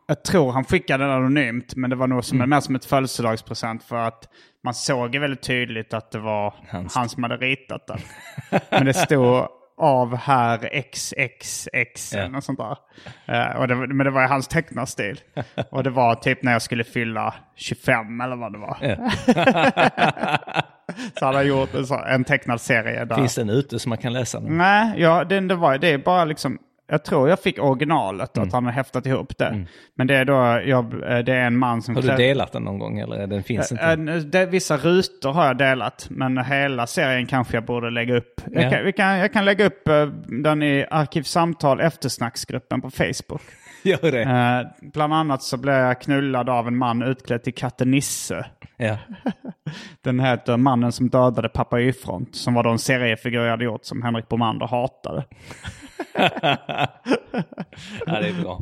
Jag tror han skickade den anonymt, men det var nog som, mer som ett födelsedagspresent för att man såg ju väldigt tydligt att det var Hans. han som hade ritat den. men det stod av här XXX Ja. något sånt där. Eh, och det, men det var i hans tecknarstil. och det var typ när jag skulle fylla 25 eller vad det var. Så hade jag gjort en, en tecknad serie där. Finns den ute så man kan läsa den? Nej, ja, det, det, var, det är bara liksom... Jag tror jag fick originalet, att han har häftat ihop det. Men det är då, jag, det är en man som... Har du klä- delat den någon gång eller den finns inte? Äh, det, vissa rutor har jag delat, men hela serien kanske jag borde lägga upp. Jag, Ja. kan, vi kan, jag kan lägga upp eh, den i Arkivsamtal eftersnacksgruppen på Facebook. Gör det? Eh, bland annat så blev jag knullad av en man utklädd till katten Nisse. Ja. Den heter Mannen som dödade pappa Y-front, som var då en seriefigur jag hade gjort som Henrik Bomander hatade. ja, det är bra.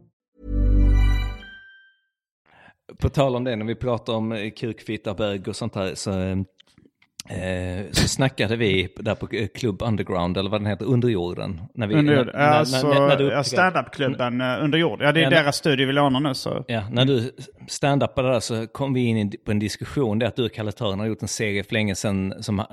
På tal om det, när vi pratar om kukfitta, bög och sånt här, så, eh, eh, eh, så snackade vi där på eh, Club Underground, eller vad den heter, Underjorden. När vi, Under jord. när- när- Alltså, när- när du ja, uppträdde. standup-klubben uh, Under jord. Ja, det är Ja, deras studio vi lånar nu så. Ja, när du stand-upade där så kom vi in i- på en diskussion, det att du och Kalle har gjort en serie för länge sedan som,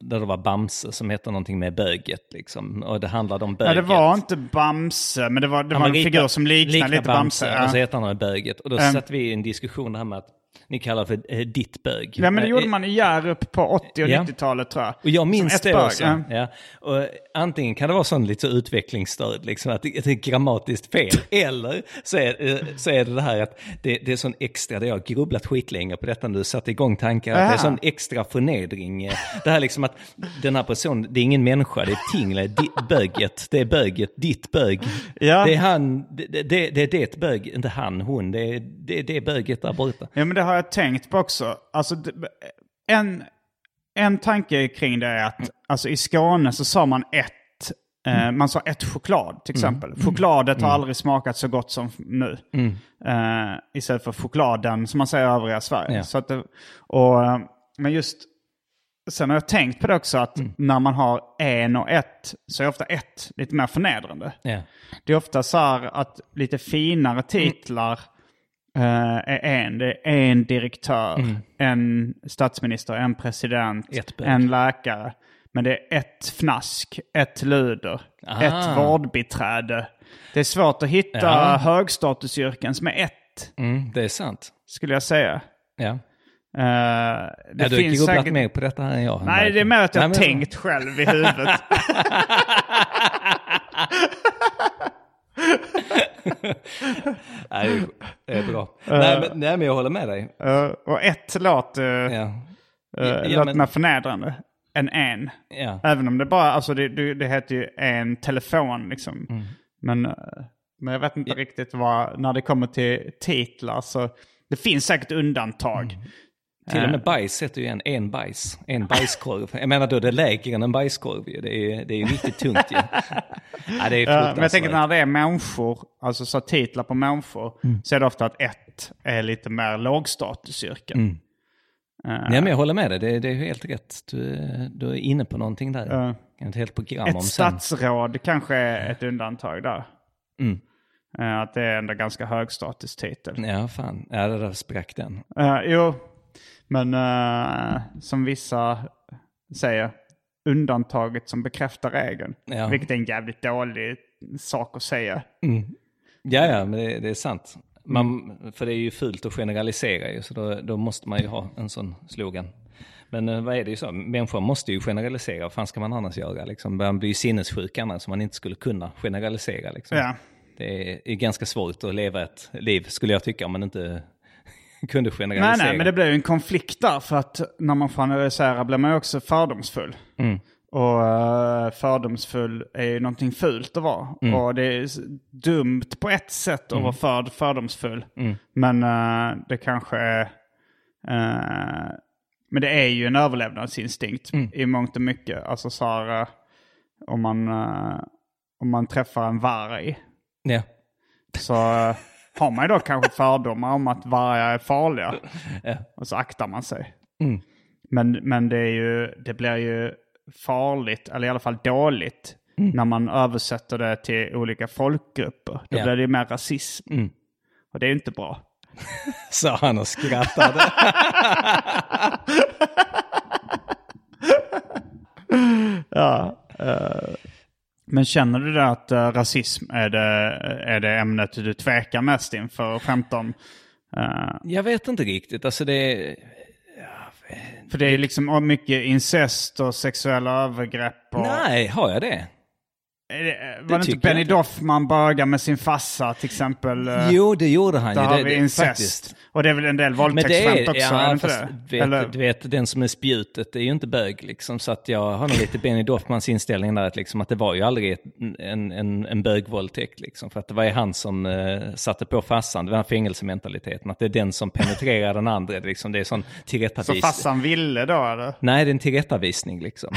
där det var Bamse som hette någonting med böget liksom. Och det handlade om Ja, böget. det var inte Bamse, men det var, det Ja, var en rita- figur som liknade lite Bamse. Och så ja. heter han med böget. Och då Ehm. satt vi i en diskussion det här med att ni kallar för eh, ditt bög. Ja, men det Eh, gjorde man i Hjärup på 80 och Ja. 90-talet tror jag. Och jag minns det bög, också. ja. Ja. Och antingen kan det vara sån lite utvecklingsstöd, liksom, att det det är grammatiskt fel. eller så är, eh, så är det det här att det, det är sån extra, det jag har grubblat skitlänge på detta nu, satt igång tankar, att det är sån extra förnedring. eh, Det här liksom att den här personen, det är ingen människa, det är ett ting, det är di- böget, det är böget, ditt bög. Ja. Det är han, det, det, det, det är det bög, inte han, hon, det är det, det är böget där borta. Ja, men det har jag tänkt på också. Alltså, en, en tanke kring det är att alltså, i Skåne så sa man ett. Eh, man sa ett choklad till exempel. Chokladet har aldrig smakat så gott som nu. Eh, istället för chokladen som man säger i övriga Sverige. Ja. Så att och, eh, men just, sen har jag tänkt på det också att när man har en och ett så är ofta ett lite mer förnedrande. Ja. Det är ofta så här att lite finare titlar är en. Det är en direktör, en statsminister, en president, en läkare. Men det är ett fnask, ett luder, Ah. ett vårdbiträde. Det är svårt att hitta Ja. högstatusyrken som är ett, Mm, det är sant. skulle jag säga. Ja. Eh, det ja, du har grubblat mer på detta än jag. Nej, det är mer att jag har men- tänkt själv i huvudet. Nej, det är bra. nej, men, nej, men jag håller med dig. Eh, och ett Ja. uh, Ja, låter men- mer förnedrande än en. Ja. Även om det bara, alltså det, det, heter ju en telefon liksom. Mm. Men, eh, men jag vet inte riktigt vad, när det kommer till titlar så det finns säkert undantag. Mm. Till och med bajs heter ju en, en bajs, en bajskorv. Jag menar då det är lägre än en bajskorv ju. Det är, det är riktigt tungt ju. Ja, det är Ja, men jag tänker när det är människor, alltså så titlar på människor, Mm. så är det ofta att ett är lite mer lågstatusyrken. Mm. Nej, men jag håller med dig, det, det är helt rätt. Du, du är inne på någonting där. Ett helt program om Ett sen. statsråd kanske är ett undantag där. Mm. Eh, Att det är ändå ganska högstatustitel. Ja, fan. Ja, det där sprack den. Uh, jo, men eh, som vissa säger, undantaget som bekräftar regeln. Ja. Vilket är en jävligt dålig sak att säga. Ja, ja, men det, det är sant. Man, för det är ju fult att generalisera ju, så då, då måste man ju ha en sån slogan. Men eh, vad är det ju så, människor måste ju generalisera, vad fan ska man annars göra? Liksom, man blir ju sinnessjuk annars, om man inte skulle kunna generalisera. Liksom. Ja. Det är, är ganska svårt att leva ett liv, skulle jag tycka, om man inte kunde Nej, generalisera. nej, men det blir ju en konflikt där. För att när man generaliserar blir man ju också fördomsfull. Mm. Och uh, fördomsfull är ju någonting fult att vara. Mm. Och det är dumt på ett sätt att vara för, fördomsfull. Mm. Men eh, det kanske är... eh, men det är ju en överlevnadsinstinkt Mm. i mångt och mycket. Alltså så här, eh, om, man, eh, om man träffar en varg Ja. så eh, har man ju då kanske fördomar om att vargar är farliga. Ja. Och så aktar man sig. Mm. Men, men det, är ju, det blir ju farligt, eller i alla fall dåligt, när man översätter det till olika folkgrupper. Då Mm. Ja. blir det ju mer rasism. Mm. Och det är ju inte bra. Sa han och skrattade. Ja, eh, men känner du det att eh, rasism är det, är det ämnet du tvekar mest inför att skämta om? Eh, jag vet inte riktigt, alltså det... för det är ju liksom mycket incest och sexuella övergrepp. Och, Nej, har jag det? Det, var det inte tycker jag Benny inte. Doffman bögar med sin farsa till exempel? eh, Jo, det gjorde han Där ju. har det, vi det, incest. faktiskt. Och det är väl en del det våldtäktsskämt också? det ja, inte fast det? vet, du vet, den som är spjutet det är ju inte bög liksom. Så att jag har nog lite Benny Doffmans inställning där, att, liksom, att det var ju aldrig ett, en, en, en bögvåldtäkt liksom. För att det var ju han som eh, satte på farsan, det var fängelsementaliteten. Att det är den som penetrerar den andra, det, liksom, det är sån så tillrättavisning. farsan ville då eller? Nej, det är en tillrättavisning liksom.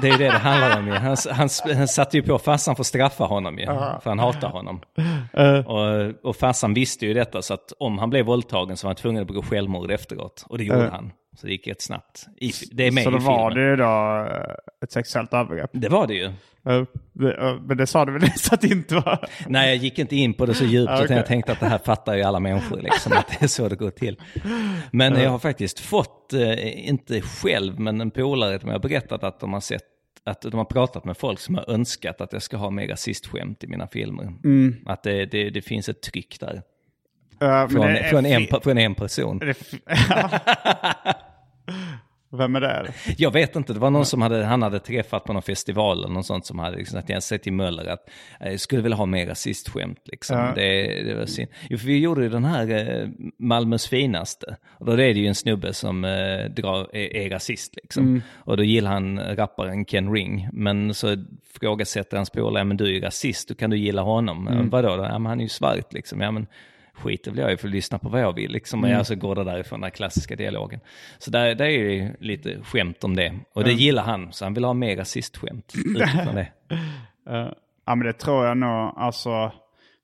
Det är ju det det handlar om ju. Han, han, han satte ju på farsan att straffa honom ju. För han hatar honom. Och, och farsan visste ju detta, så att om han blev våldtagen så var han tvungen att begå självmord efteråt. Och det gjorde Uh. han. Så det gick rätt snabbt. I, det är med Så i då filmen. var det ju då eh, ett sexuellt övergrepp? Det var det ju. Eh, eh, Men det sa du väl nyss att det inte var? Nej, jag gick inte in på det så djupt, Ah, utan jag tänkte att det här fattar ju alla människor, liksom, att det är så det går till. Men jag har faktiskt fått, eh, inte själv, men en polare som har berättat att de har sett att de har pratat med folk som har önskat att jag ska ha mer rasistskämt i mina filmer. Mm. Att det, det, det finns ett tryck där. Men Från, från, en, från en person. fi- Vem är det? Jag vet inte, det var någon som hade, han hade träffat på någon festival eller något sånt som hade liksom, sagt sig till Möller att eh, jag skulle vilja ha mer rasistskämt. Liksom. Ja. Det, det var synd. Jo, för vi gjorde ju den här eh, Malmös finaste. Och då är det ju en snubbe som eh, drar, är, är rasist. Liksom. Mm. Och då gillar han rapparen Ken Ring. Men så frågasätter hans polare, men du är ju rasist, då kan du gilla honom. Mm. Vadå då? Ja, men han är ju svart liksom. Ja, men, skiter väl jag i för att lyssna på vad jag vill. Liksom. Mm. Alltså går det därifrån den klassiska dialogen. Så där, där är ju lite skämt om det. Och det gillar han, så han vill ha mer rasistskämt utifrån det. Eh, ja men det tror jag nog. Alltså,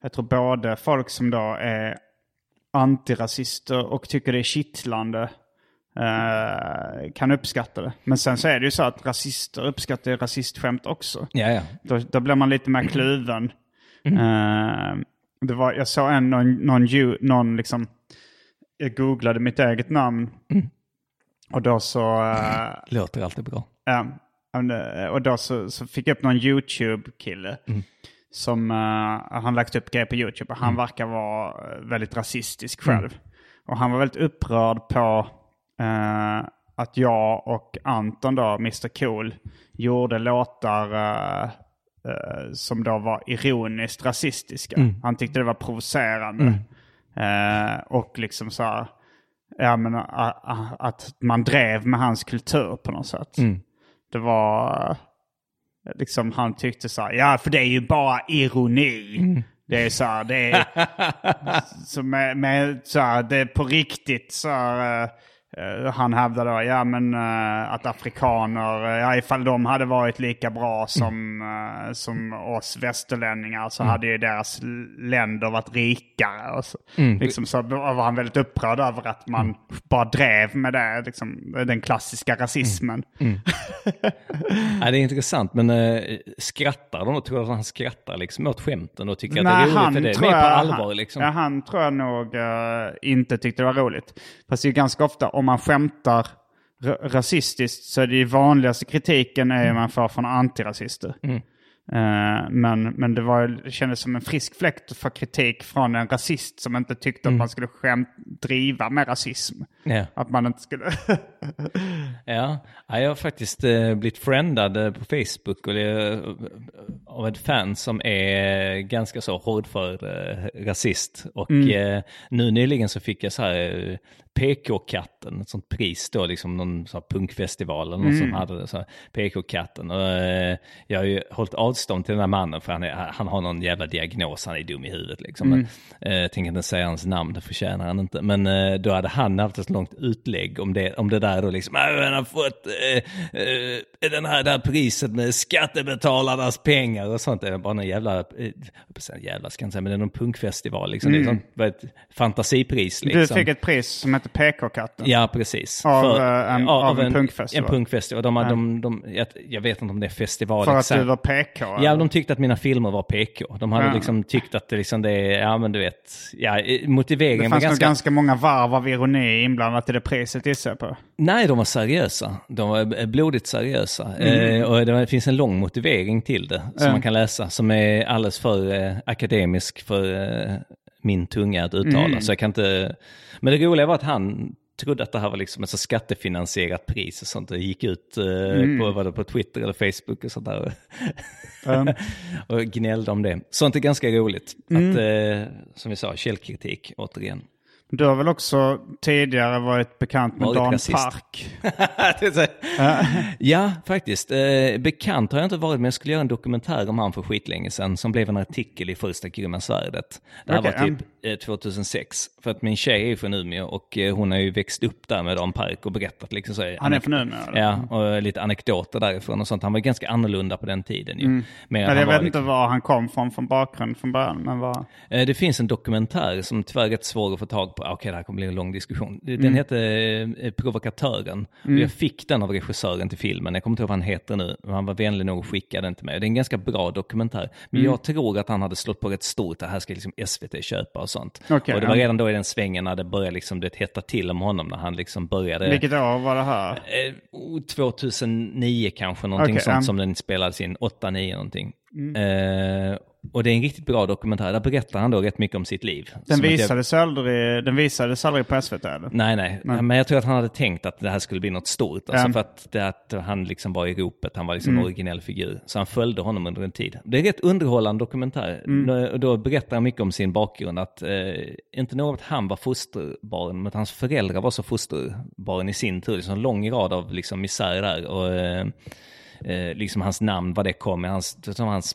jag tror både folk som då är antirasister och tycker det är kittlande eh, kan uppskatta det. Men sen så är det ju så att rasister uppskattar rasistskämt också. Ja, ja. Då, då blir man lite mer kluven. Eh, det var, jag såg en, någon, någon, någon liksom, jag googlade mitt eget namn. Och då så, eh, Låter alltid bra. Ja, eh, Och då så, så fick jag upp någon YouTube-kille. Som, eh, han lagt upp grejer på YouTube. Och han verkar vara väldigt rasistisk själv. Och han var väldigt upprörd på att jag och Anton då, Mr Cool, gjorde låtar som då var ironiskt rasistiska. Han tyckte det var provocerande. Eh, och liksom så här, ja men att man drev med hans kultur på något sätt. Det var eh, liksom, han tyckte så här, ja för det är ju bara ironi. Det är så här, det är så med, med så här, det är på riktigt så här, eh, eh, han hävdade då, ja men eh, att afrikaner, eh, ja ifall de hade varit lika bra som, eh, som oss västerlänningar så hade ju deras länder varit rikare. Och så, liksom, så var han väldigt upprörd över att man bara drev med det, liksom, den klassiska rasismen. Ja, det är intressant, men äh, skrattar de? Tror att han skrattar liksom åt skämten och tycker att Nej, det är roligt för det? tror Mer på allvar han, liksom. Ja, han tror jag nog eh, inte tyckte det var roligt. Fast det är ganska ofta, om man skämtar ra- rasistiskt så är det vanligaste kritiken är man får från antirasister. Mm. Eh, men, men det, var, det kändes som en frisk fläkt för kritik från en rasist som inte tyckte att man skulle skämt, driva med rasism. Mm. Ja. Att man inte skulle... Ja, ja jag har faktiskt eh, blivit friendad eh, på Facebook eh, av ett fan som är ganska så hårdför rasist. Och eh, nu nyligen så fick jag så här PK-katten, ett sånt pris då, liksom någon så här punkfestival eller någon som hade så PK-katten. Och, jag har ju hållit avstånd till den här mannen för han, är, han har någon jävla diagnos, han är dum i huvudet liksom. Men, eh, jag tänker inte säga hans namn, det förtjänar han inte. Men då hade han haft ett långt utlägg om det, om det där då liksom, "Ah, han har fått eh, eh, den här, det här priset med skattebetalarnas pengar och sånt. Det är bara någon jävla, eh, jävla ska jag inte säga, men det är någon punkfestival liksom. Det är sånt, vad ett fantasipris liksom. Du fick ett pris som heter PK-katten. Ja, precis. Av, eh, en- ja, av en punkfestival. En punkfestival. De, har- de, de, jag, jag vet inte om det är festival För att exakt. du var PK? Ja, eller? de tyckte att mina filmer var PK. De hade Ja. liksom tyckt att det, liksom det ja men du vet, ja, eh, Det motiveringen var fanns nog ganska... ganska många varv av ironi inblandat i det priset gissar jag på. Nej, de var seriösa. De var eh, blodigt seriösa. Mm. Eh, och det finns en lång motivering till det som man kan läsa, som är alldeles för eh, akademisk för eh, min tunga att uttala. Mm. Så jag kan inte... Men det roliga var att han trodde att det här var liksom ett så skattefinansierat pris och sånt. Och gick ut eh, Mm. på, vad det, på Twitter eller Facebook och sånt där. och gnällde om det. Sånt är ganska roligt. Mm. Att, eh, som vi sa, källkritik återigen. Du har väl också tidigare varit bekant med Dan rasist. Park? Ja, faktiskt. Eh, bekant har jag inte varit, men jag skulle göra en dokumentär om han för skitlänge sedan som blev en artikel i Första grymma svärdet. Det här Okej, var typ 2006. För att min tjej är från Umeå och eh, hon har ju växt upp där med Dan Park och berättat liksom så. Han är från Umeå? eller? Ja, och lite anekdoter därifrån och sånt. Han var ganska annorlunda på den tiden ju. Än Men jag vet liksom- inte var han kom från från bakgrund från början. Men var... Eh, Det finns en dokumentär som tyvärr är rätt svår att få tag på. Okej, det här kommer bli en lång diskussion. Den Mm. heter eh, Provokatören. Och jag fick den av regissören till filmen. Jag kommer inte ihåg vad han heter nu. Han var vänlig nog att skicka den till mig. Det är en ganska bra dokumentär. Men Mm. jag tror att han hade slått på rätt stort. Det här ska liksom SVT köpa och sånt. Okej, och det var ja. redan då i den svängen när det började liksom, det hetta till om honom. När han liksom började... Vilket år var det här? Eh, oh, 2009 kanske, någonting Okej, sånt ja. som den spelades in, 8-9 någonting. Eh, och det är en riktigt bra dokumentär, där berättar han då rätt mycket om sitt liv. Den att jag- visades, aldrig, den visades aldrig på SVT eller? Nej, nej, men jag tror att han hade tänkt att det här skulle bli något stort. Alltså. Mm. för att, det, att han liksom var i ropet, han var liksom en originell figur. Så han följde honom under en tid. Det är rätt underhållande dokumentär. Mm. Då, berättar han mycket om sin bakgrund. Att eh, inte att han var fosterbarn, men att hans föräldrar var så fosterbarn i sin tur. Liksom en lång rad av liksom misär där. Och eh, eh, liksom hans namn, vad det kom med. Hans, hans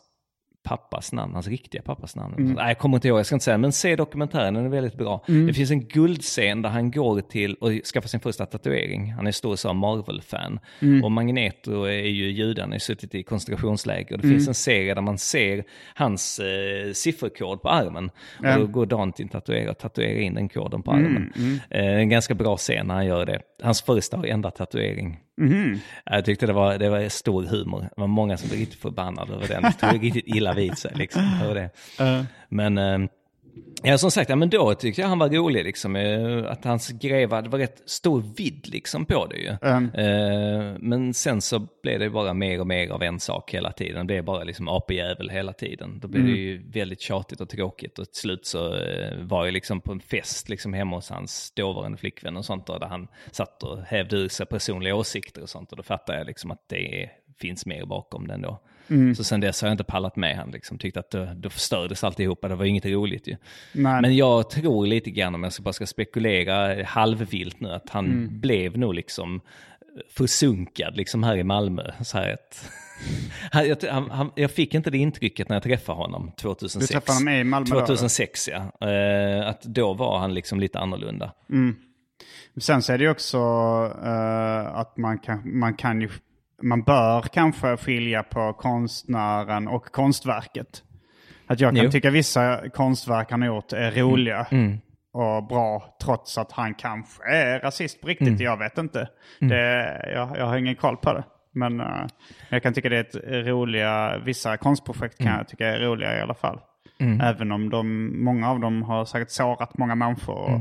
pappas namn, hans riktiga pappas namn. Mm. Nej, jag kommer inte ihåg, jag ska inte säga, men se dokumentären, den är väldigt bra. Det finns en guldscen där han går till och skaffar sin första tatuering. Han är stor så Marvel-fan. Mm. Och Magneto är ju jude, han har suttit i koncentrationsläger. Det Mm. finns en serie där man ser hans eh, sifferkod på armen. Och då går Dan till en tatuerare och tatuerar in den koden på armen. Mm, Eh, en ganska bra scen när han gör det. Hans första och enda tatuering. Mhm. Jag tyckte det var, det var stor humor. Det var många som blev riktigt förbannade över den. Det tog riktigt illa vid sig liksom, över det. Men eh, Ja, som sagt, ja, men då tyckte jag han var rolig liksom. eh, Att hans grejer var, det var rätt stor vidd liksom på det ju. Mm. Eh, Men sen så blev det bara mer och mer av en sak hela tiden. Det blev bara liksom apejävel hela tiden. Då blev det ju väldigt tjatigt och tråkigt. Och till slut så eh, var jag liksom på en fest liksom hemma hos hans dåvarande flickvän och sånt. Där där han satt och hävde ur sig personliga åsikter och sånt. Och då fattade jag liksom att det finns mer bakom den då. Så sen dess har jag inte pallat med han. Liksom. Tyckte att då, då förstördes alltihopa. Det var inget roligt ju. Nej. Men jag tror lite grann, om jag ska bara ska spekulera halvvilt nu, att han Mm. blev nog liksom försunkad liksom här i Malmö. Så här ett, han, jag, han, jag fick inte det intrycket när jag träffade honom 2006. Du träffade honom i Malmö då, 2006 ja. Eh, att då var han liksom lite annorlunda. Sen så är det ju också eh, att man kan, man kan ju, man bör kanske skilja på konstnären och konstverket. Att jag kan Jo. Mm. tycka vissa konstverk han har gjort är roliga och bra trots att han kanske är rasist på riktigt. Mm. Jag vet inte. Det, jag, jag har ingen koll på det. Men eh, jag kan tycka det är ett roliga, vissa konstprojekt kan Mm. jag tycka är roliga i alla fall. Även om de, många av dem har säkert sårat många människor. Och,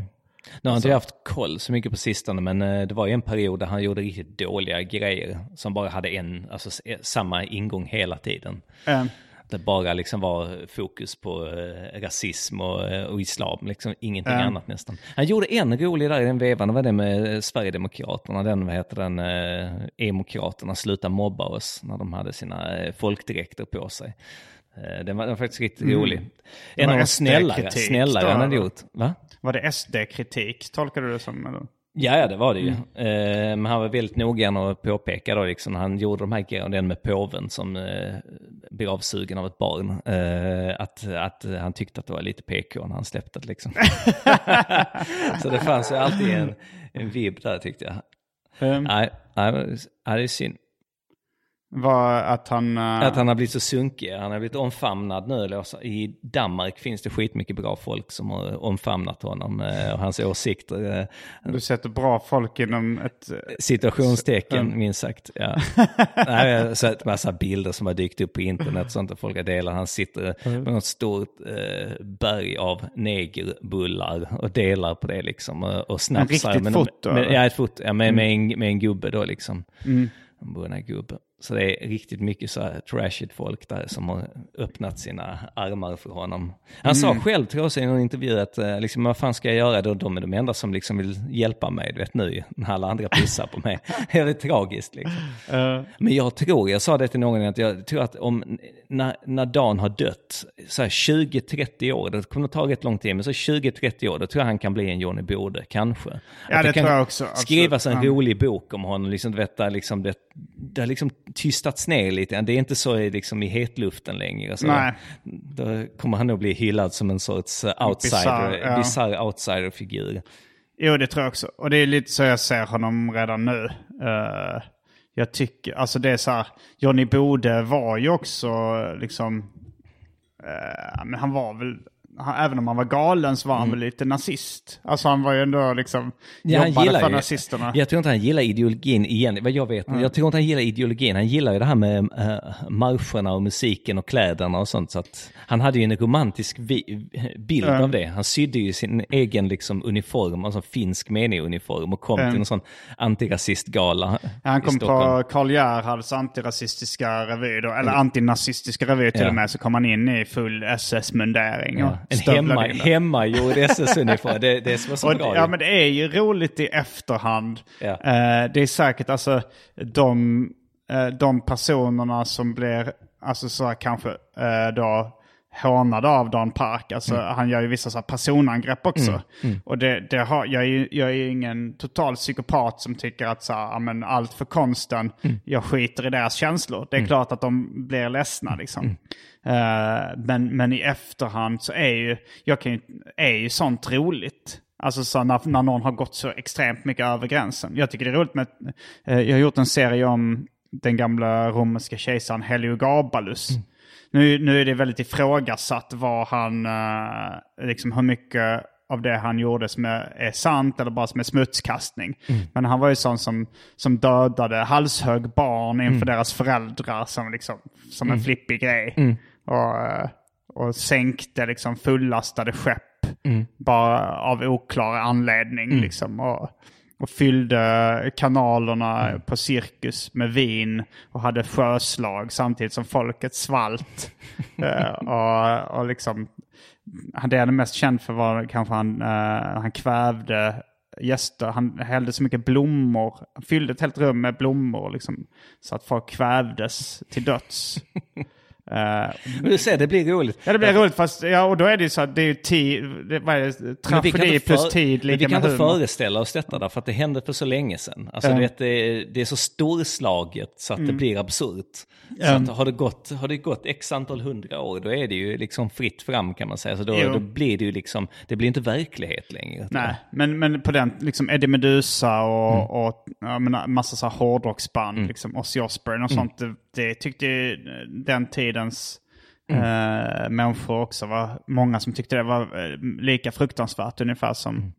Nu har inte jag haft koll så mycket på sistone, men eh, det var ju en period där han gjorde riktigt dåliga grejer som bara hade en, alltså eh, samma ingång hela tiden. Eh, Det bara liksom var fokus på eh, rasism och, och islam, liksom ingenting Ja. annat nästan. Han gjorde en rolig där i den vevan, det var det med Sverigedemokraterna, den vad heter den, Emokraterna, sluta mobba oss, när de hade sina folkdräkter på sig. Den, var, den var faktiskt riktigt rolig. En Mm. av de snällare, snällare han hade gjort. Va? Var det SD-kritik, tolkar du det som? Eller? Ja, ja, det var det ju. Mm. Eh, men han var väldigt noggrann och påpeka då, liksom, han gjorde de här grejerna, den med påven som eh, blir avsugen av ett barn, eh, att, att han tyckte att det var lite PK när han släppte det liksom. Så det fanns ju alltid en, en vibb där tyckte jag. Um, Nej, nej, nej, det är synd. Var att han... eh, Att han har blivit så sunkig. Han har blivit omfamnad nu. I Danmark finns det skitmycket bra folk som har omfamnat honom eh, och hans åsikter. eh, Du sätter bra folk inom ett... Situationstecken, minst sagt. Ja. Nej, jag har sett massa bilder som har dykt upp på internet sånt där folk har delat. Han sitter med något stort eh, berg av negerbullar och delar på det liksom. Och, snapsar. riktigt med, foto, Med, ja, ett foto. Ja, med, med, en, med en gubbe då liksom. En brunna gubbe. Så det är riktigt mycket så här trashigt folk där som har öppnat sina armar för honom. Han sa själv tror jag i någon intervju att eh, liksom, vad fan ska jag göra då? De är de enda som liksom vill hjälpa mig, du vet nu när alla andra pissar på mig. det är tragiskt liksom. eh, Men jag tror, jag sa det till någon, att jag tror att om, när, när Dan har dött, så här 20-30 år, det kommer att ta rätt lång tid, men så 20-30 år, då tror jag han kan bli en Johnny Bode, kanske. Ja, Att det kan tror jag också. Skrivas en rolig bok om honom, liksom, du vet, där liksom det, det har liksom tystats ner lite, det är inte så liksom, i hetluften längre. Så Nej. Då kommer han nog bli hyllad som en sorts eh, outsider, Bizarr, ja. outsider-figur. Jo, det tror jag också. Och det är lite så jag ser honom redan nu. Eh, jag tycker, alltså det är så här, Johnny Bode var ju också liksom, eh, men han var väl, även om han var galen så var han väl lite nazist. Alltså han var ju ändå liksom, Mm. Ja, han jobbade för ju, nazisterna. Jag tror inte han gillar ideologin igen, vad jag vet. Jag tror inte han gillar ideologin. Han gillar ju det här med äh, marscherna och musiken och kläderna och sånt. Så att han hade ju en romantisk vi- bild Ja. av det. Han sydde ju sin egen liksom, uniform, alltså finsk menig-uniform och kom till en sån antirasistgala Han kom på Karl Gerhards antirasistiska revy då, eller antinazistiska revy till Ja. och med, så kom han in i full SS-mundering. Ja, en hemma, hemmagjord SS-uniform, det, det som var så Och, bra. ja men det är ju roligt i efterhand. Ja. Eh, det är säkert alltså de, eh, de personerna som blir, alltså så här, kanske eh, då hånade av Dan Park. Alltså Mm. han gör ju vissa så här personangrepp också. Och det, det har, jag, är ju, jag är ju ingen total psykopat som tycker att så här, ja, men allt för konsten, Mm. jag skiter i deras känslor. Det är klart att de blir ledsna liksom. Eh, men, men i efterhand så är ju, jag kan ju, är ju sånt roligt. Alltså så när, när någon har gått så extremt mycket över gränsen. Jag tycker det är roligt med, eh, jag har gjort en serie om den gamla romerska kejsaren Heliogabalus. Nu, nu är det väldigt ifrågasatt vad han, eh, liksom hur mycket av det han gjorde som är, sant eller bara som är smutskastning. Men han var ju sån som, som dödade halshög barn inför deras föräldrar som, liksom, som en flippig grej. Och, eh, och sänkte liksom fullastade skepp bara av oklar anledning. Liksom, och, och fyllde kanalerna på cirkus med vin och hade sjöslag samtidigt som folket svalt. Eh, och, och liksom, han- det han är mest känd för var kanske han, eh, han kvävde gäster. Han hällde så mycket blommor. Han fyllde ett helt rum med blommor liksom, så att folk kvävdes till döds. Men du ser, det blir roligt. Ja det blir roligt fast, ja och då är det ju så att det är ju tid, det, vad är det, vi tragedi plus tid men Vi lika kan med inte föreställa oss detta därför att det hände för så länge sedan. Alltså du vet, det, är, det är så storslaget så att det Mm. blir absurt. Så att har, det gått, har det gått x antal hundra år, då är det ju liksom fritt fram kan man säga. Så då, då blir det ju liksom, det blir inte verklighet längre. Nej, men, men på den, liksom Eddie Meduza och, Mm. och jag menar, massa så här hårdrocksband, liksom Ozzy Osbourne och Mm. sånt. Det, det tyckte den tidens Mm. eh, människor också var, många som tyckte det var eh, lika fruktansvärt ungefär som, Mm.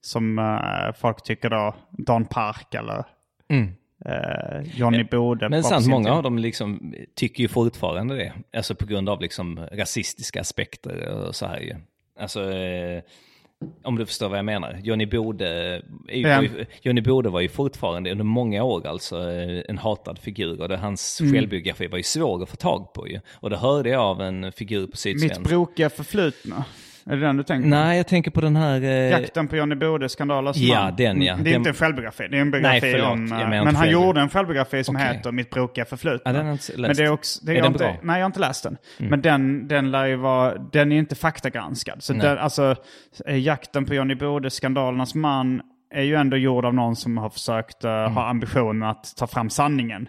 som eh, folk tycker då Don Park eller Mm. eh, Johnny Bode. Men sant, många av dem liksom tycker ju fortfarande det. Alltså på grund av liksom rasistiska aspekter och så här ju. Alltså, eh, om du förstår vad jag menar. Johnny Bode, ju- Ja. Johnny Bode var ju fortfarande under många år alltså eh, en hatad figur. Och det, hans Mm. självbiografi var ju svår att få tag på ju. Och det hörde jag av en figur på Mitt Sydsvenskan. brokiga förflutna. Är det den du tänker på? Nej, jag tänker på den här... Eh, Jakten på Johnny Bode, skandalens Ja, man. den, ja. Det är Den- inte en självbiografi, det är en Nej, biografi förlåt. om... Eh, Men inte han gjorde en självbiografi som Okej. heter Mitt brokiga förflutna. Ja, den har inte läst. Men det är också... Det Är jag den inte, bra? Nej, jag har inte läst den. Men den, den lär ju vara... Den är inte faktagranskad. Så Nej. den, alltså, eh, Jakten på Johnny Bode, skandalernas man, är ju ändå gjord av någon som har försökt eh, Mm. ha ambitionen att ta fram sanningen.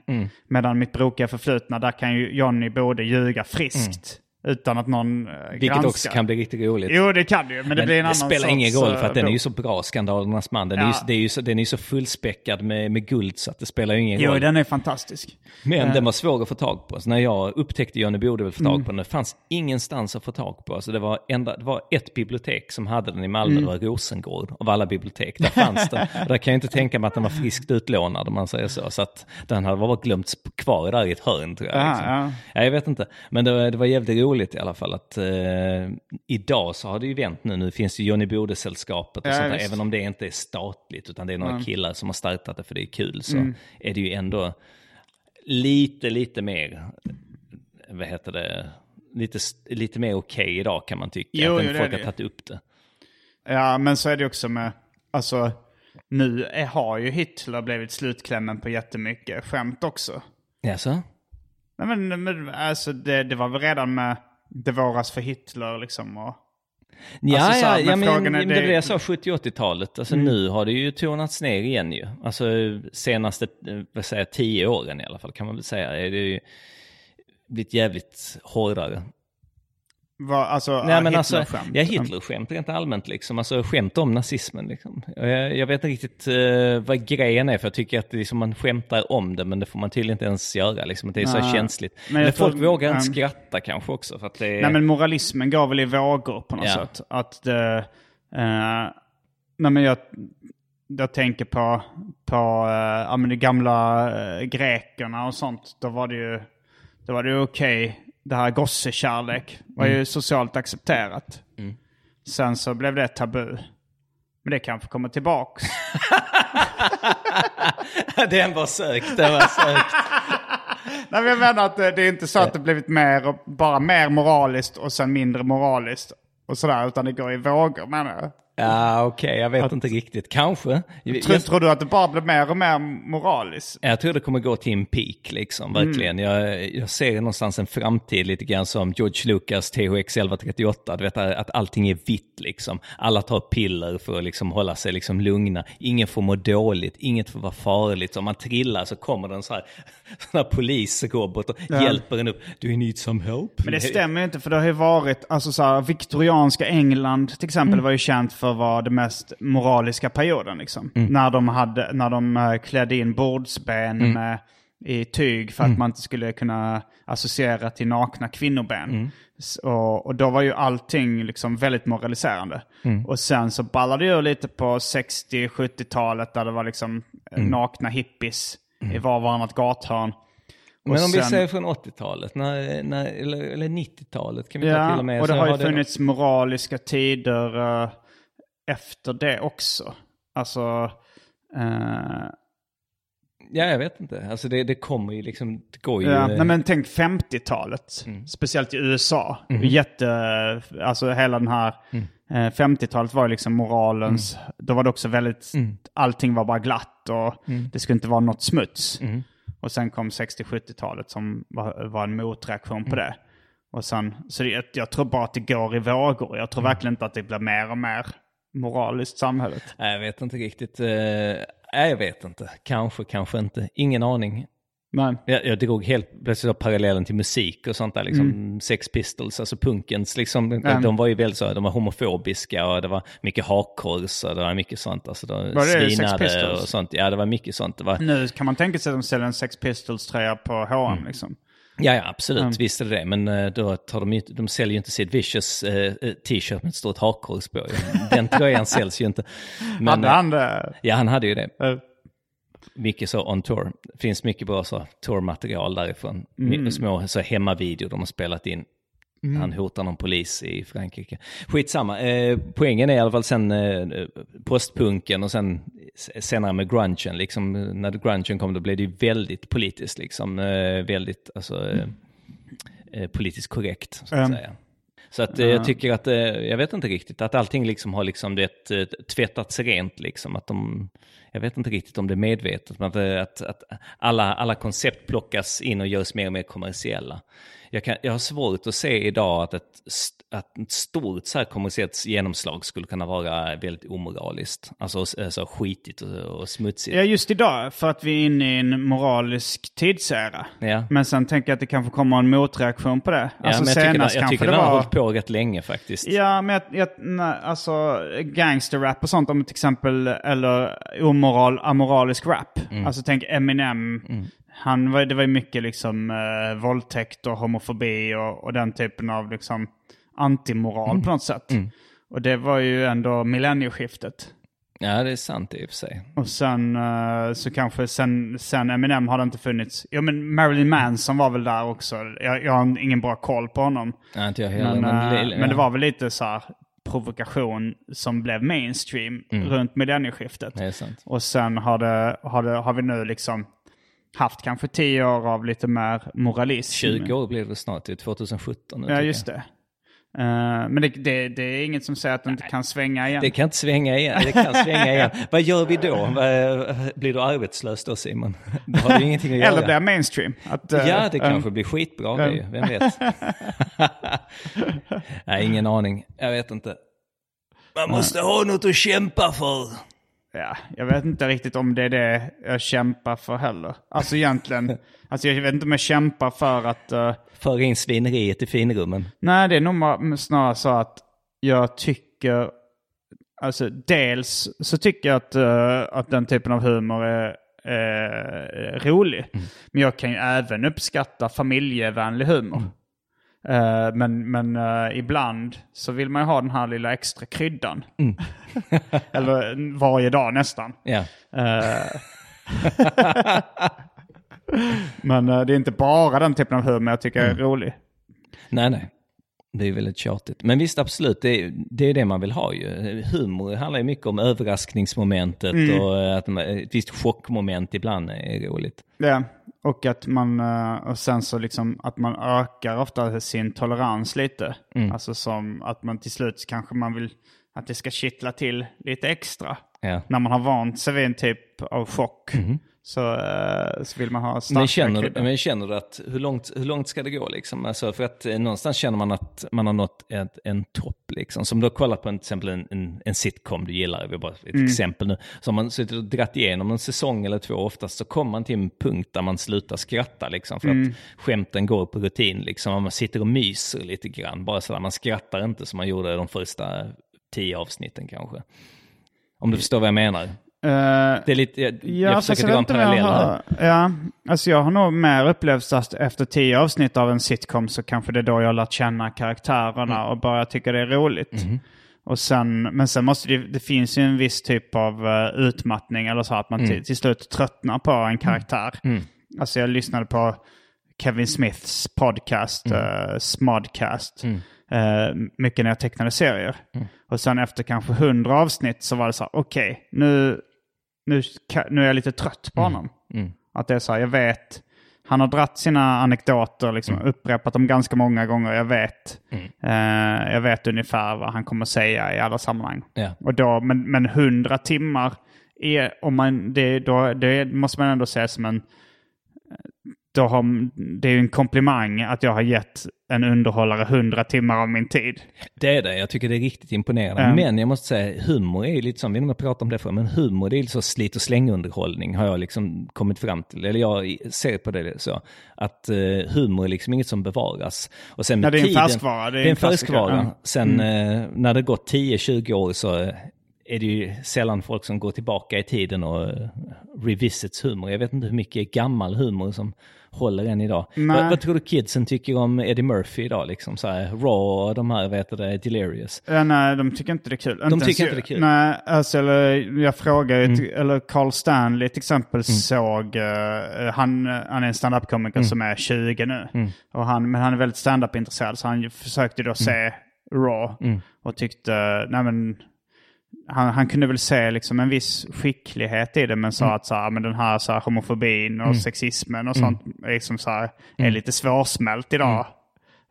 Medan Mitt brokiga förflutna, där kan ju Johnny Bode ljuga friskt. Utan att någon uh, Mm. Vilket också kan bli riktigt roligt. Jo, det kan det ju. Men det blir en annan spelar sorts, ingen roll för eh, att den är ju så bra, Skandalernas man. Den, är, ju, Ja. det är ju så, den är ju så fullspäckad med, med guld så att det spelar ju ingen Jo, roll. den är fantastisk. Men Eh. den var svår att få tag på. Så när jag upptäckte Johnny Bode ville få tag Mm. på den, det fanns ingenstans att få tag på. Alltså det, var enda, det var ett bibliotek som hade den i Malmö, Mm. det var Rosengård av alla bibliotek. Där fanns den. Och där kan jag inte tänka mig att den var friskt utlånad om man säger så. Så att den hade bara glömts kvar där i ett hörn tror jag. Ja, liksom. ja. Ja, jag vet inte. Men det var, det var jävligt roligt i alla fall att eh, idag så har det ju vänt nu. Nu finns det Johnny Bode-sällskapet och Ja, sånt där. Även om det inte är statligt utan det är några Mm. killar som har startat det för det är kul. Så Mm. är det ju ändå lite, lite mer, vad heter det, lite, lite mer okej idag kan man tycka. Jo, att jo, folk har ju. tagit upp det. Ja, men så är det också med, alltså, nu är, har ju Hitler blivit slutklämmen på jättemycket skämt också. Jaså? Nej, men, men alltså det, det var väl redan med Det våras för Hitler liksom och... Ja, Alltså, så ja, ja men, är- men det det jag sa 70-80-talet. Alltså Mm. nu har det ju tonats ner igen ju. Alltså senaste, eh, vad säger tio åren i alla fall kan man väl säga. Är det ju blivit jävligt hårdare. Vad, alltså, Nej men alltså, ja Hitlerskämt rent allmänt liksom. Alltså skämt om nazismen liksom. Jag, jag vet inte riktigt eh, vad grejen är för jag tycker att liksom, man skämtar om det men det får man tydligen inte ens göra liksom. Det är så känsligt. Men Men folk tror- vågar inte skratta kanske också för att det är... Nej men moralismen går väl i vågor på något Ja. sätt. Att det, eh, nej men jag, jag tänker på, på eh, ja, men de gamla eh, grekerna och sånt. Då var det ju, då var det ju okej. Det här gossekärlek var ju Mm. socialt accepterat. Mm. Sen så blev det tabu. Men det kanske kommer tillbaks. den var sökt, den var sökt. Nej, men jag menar att det, det är inte så att det blivit mer, bara mer moraliskt och sen mindre moraliskt. Och sådär, utan det går i vågor menar jag. Ja okej, jag vet inte riktigt. Kanske. Jag, Tror, tror du att det bara blir mer och mer moraliskt? Jag tror det kommer gå till en peak liksom, Mm. verkligen. Jag, jag ser någonstans en framtid lite grann som George Lucas THX 1138, du vet att allting är vitt liksom. Alla tar piller för att liksom hålla sig liksom lugna. Ingen får må dåligt, inget får vara farligt. Om man trillar så kommer det en sån här, sån här polisrobot och Ja. hjälper en upp. Do you need some help? Men det stämmer inte för det har ju varit, alltså så här, viktorianska England till exempel Mm. var ju känt för att vara den mest moraliska perioden liksom. Mm. När de, hade, när de eh, klädde in bordsben Mm. med, i tyg för att Mm. man inte skulle kunna associera till nakna kvinnoben. Mm. Och, och då var ju allting liksom väldigt moraliserande. Mm. Och sen så ballade det lite på 60-70-talet där det var liksom eh, nakna hippies i var och varannat gathörn. Men om vi sen- säger från 80-talet, när, när, eller, eller 90-talet kan vi ta Ja, till och med. och det har ju det- funnits moraliska tider eh, efter det också. Alltså, eh, Ja, jag vet inte. Alltså det, det kommer ju liksom, det går ju... ja, eh, nej, men tänk 50-talet, Mm. speciellt i USA. Mhm. Jätte, alltså hela den här, Mm. eh, 50-talet var ju liksom moralens, då var det också väldigt, Mm. allting var bara glatt och det skulle inte vara något smuts. Mm. Och sen kom 60-70-talet som var, var en motreaktion Mm. på det. Och sen, så det, jag, jag tror bara att det går i vågor. Jag tror verkligen inte att det blir mer och mer moraliskt samhället. Nej, jag vet inte riktigt. eh, Nej, jag vet inte. Kanske, kanske inte. Ingen aning. Men, Jag, jag drog helt plötsligt parallellen till musik och sånt där. Liksom Sex Pistols, alltså punkens, liksom, Mm. de var ju väldigt så, de var homofobiska och det var mycket hakkors och det var mycket sånt. Alltså, de det Sex Pistols? och sånt. Ja, det var mycket sånt. Var, nu kan man tänka sig att de säljer en Sex Pistols-tröja på H&M Mm. liksom. Ja, ja absolut, visst är det det. Men eh, då tar de, ju, de säljer ju inte Sid Vicious eh, eh, t-shirt med ett stort hakkors på. Den tröjan säljs ju inte. Men, Hade han det? Ja, han hade ju det. Eh, Mycket så on tour. Det finns mycket bra så tourmaterial därifrån. Mm. Små så hemmavideor de har spelat in. Han hotar någon polis i Frankrike. Skitsamma. Eh, poängen är i alla fall sen eh, postpunken och sen senare med grungen. Liksom, när grungen kom då blev det ju väldigt politiskt. Liksom, eh, väldigt alltså, eh, eh, politiskt korrekt. Så att Mm. Så att, eh, jag tycker att, eh, jag vet inte riktigt, att allting liksom har liksom eh, tvättats rent. Liksom, att de, jag vet inte riktigt om det är medvetet, men att, eh, att, att alla, alla koncept plockas in och görs mer och mer kommersiella. Jag, kan, jag har svårt att se idag att ett, att ett stort så här kommersiellt genomslag skulle kunna vara väldigt omoraliskt. Alltså så, så skitigt och, och smutsigt. Ja, just idag, för att vi är inne i en moralisk tidsära. Ja. Men sen tänker jag att det kanske kommer en motreaktion på det. Ja, alltså men jag tycker, jag kanske tycker det den har var... hållit på rätt länge faktiskt. Ja, men jag, jag, nej, alltså gangsterrap och sånt, om till exempel, eller omoral, amoralisk rap. Mm. Alltså tänk Eminem. Han var, det var ju mycket liksom eh, våldtäkt och homofobi och, och den typen av liksom antimoral Mm. på något sätt. Och det var ju ändå millennieskiftet. Ja, det är sant i och för sig. Och sen eh, så kanske sen, sen Eminem har det inte funnits. Ja men Marilyn Manson var väl där också. Jag, jag har ingen bra koll på honom. Ja, inte jag heller. Men, men, eh, det- men det var väl lite så här provokation som blev mainstream runt millennieskiftet. Mm. Är sant. Och sen har, det, har, det, har vi nu liksom haft kanske tio år av lite mer moralism. 20 år blir det snart, det är 2017 nu. Ja, just det. Eh, men det, det, det är inget som säger att det inte kan svänga igen. Det kan inte svänga igen. Det kan svänga igen. Vad gör vi då? Blir du arbetslös då Simon? Då har du ingenting att göra. Eller blir jag mainstream. Att, eh, Ja, det eh, kanske blir skitbra det, ju. vem vet? Nej, ingen aning. Jag vet inte. Man måste ha något att kämpa för. Ja, jag vet inte riktigt om det är det jag kämpar för heller. Alltså egentligen, alltså jag vet inte om jag kämpar för att... eh, Föra in svineriet i finrummen. nej, det är nog snarare så att jag tycker... Alltså dels så tycker jag att, eh, att den typen av humor är, är rolig. Men jag kan ju även uppskatta familjevänlig humor. Eh, men men eh, ibland så vill man ju ha den här lilla extra kryddan. Eller varje dag nästan. Ja. Eh, Men eh, det är inte bara den typen av humor jag tycker är rolig. Nej, nej. Det är väldigt tjatigt. Men visst, absolut, det är, det är det man vill ha ju. Humor handlar ju mycket om överraskningsmomentet Mm. och att ett visst chockmoment ibland är roligt. Ja, och att man, eh, och sen så liksom att man ökar ofta sin tolerans lite. Alltså som att man till slut kanske man vill att det ska kittla till lite extra. Ja. När man har vant sig vid en typ av chock så, eh, så vill man ha starkare Men känner, men känner du att hur långt, hur långt ska det gå liksom? Alltså för att eh, någonstans känner man att man har nått ett, en topp liksom. Som du har kollat på en, till exempel en, en, en sitcom du gillar, vi bara ett exempel nu. Så har man suttit och dratt igenom en säsong eller två, oftast så kommer man till en punkt där man slutar skratta liksom. För att skämten går på rutin liksom. Man sitter och myser lite grann, bara sådär. Man skrattar inte som man gjorde de första tio avsnitten kanske. Om du förstår vad jag menar. Eh, Det är lite, jag, Ja, jag fast försöker jag dra en jag parallell här. Ja, alltså jag har nog mer upplevt att efter tio avsnitt av en sitcom så kanske det är då jag har lärt känna karaktärerna Mm. och bara tycker det är roligt. Mm-hmm. Och sen, men sen måste det, det finns ju en viss typ av eh, utmattning eller så, att man Mm. till, till slut tröttnar på en karaktär. Alltså jag lyssnade på Kevin Smiths podcast, Mm. eh, Smodcast. Eh, mycket när jag tecknade serier. Mm. Och sen efter kanske hundra avsnitt så var det så här, okej, nu, nu, nu är jag lite trött på honom. Mm. Att det är så här, jag vet, han har dratt sina anekdoter, liksom, Mm. upprepat dem ganska många gånger. Jag vet, eh, jag vet ungefär vad han kommer säga i alla sammanhang. Ja. Och då, men, men 100 timmar, är, om man, det, då, det måste man ändå säga som en... Då har, det är ju en komplimang att jag har gett en underhållare 100 timmar av min tid. Det är det, jag tycker det är riktigt imponerande. Ja. Men jag måste säga, humor är ju lite som, vi har pratat om det förr, men humor det är lite så slit och släng-underhållning har jag liksom kommit fram till. Eller jag ser på det så. Att eh, humor är liksom inget som bevaras. Och sen med Ja, det är en färskvara, det är en en färskvara. Mm. Sen eh, när det gått 10-20 år så eh, är det ju sällan folk som går tillbaka i tiden och eh, revisits humor. Jag vet inte hur mycket gammal humor som håller än idag. Vad, vad tror du kidsen tycker om Eddie Murphy idag? Liksom så här, Raw och de här, vet det, Delirious. Ja, nej, de tycker inte det är kul. De tycker ens- inte det är kul. Nej, alltså, eller jag frågar, Mm. eller Carl Stanley till exempel såg, eh, han, han är en standup-komiker Mm. som är 20 nu. Och han, men han är väldigt standup-intresserad så han försökte då se Raw Mm. och tyckte, nej men, han, han kunde väl se liksom en viss skicklighet i det men sa Mm. att så här, men den här, så här homofobin och sexismen och sånt är, liksom så här, Mm. är lite svårsmält idag.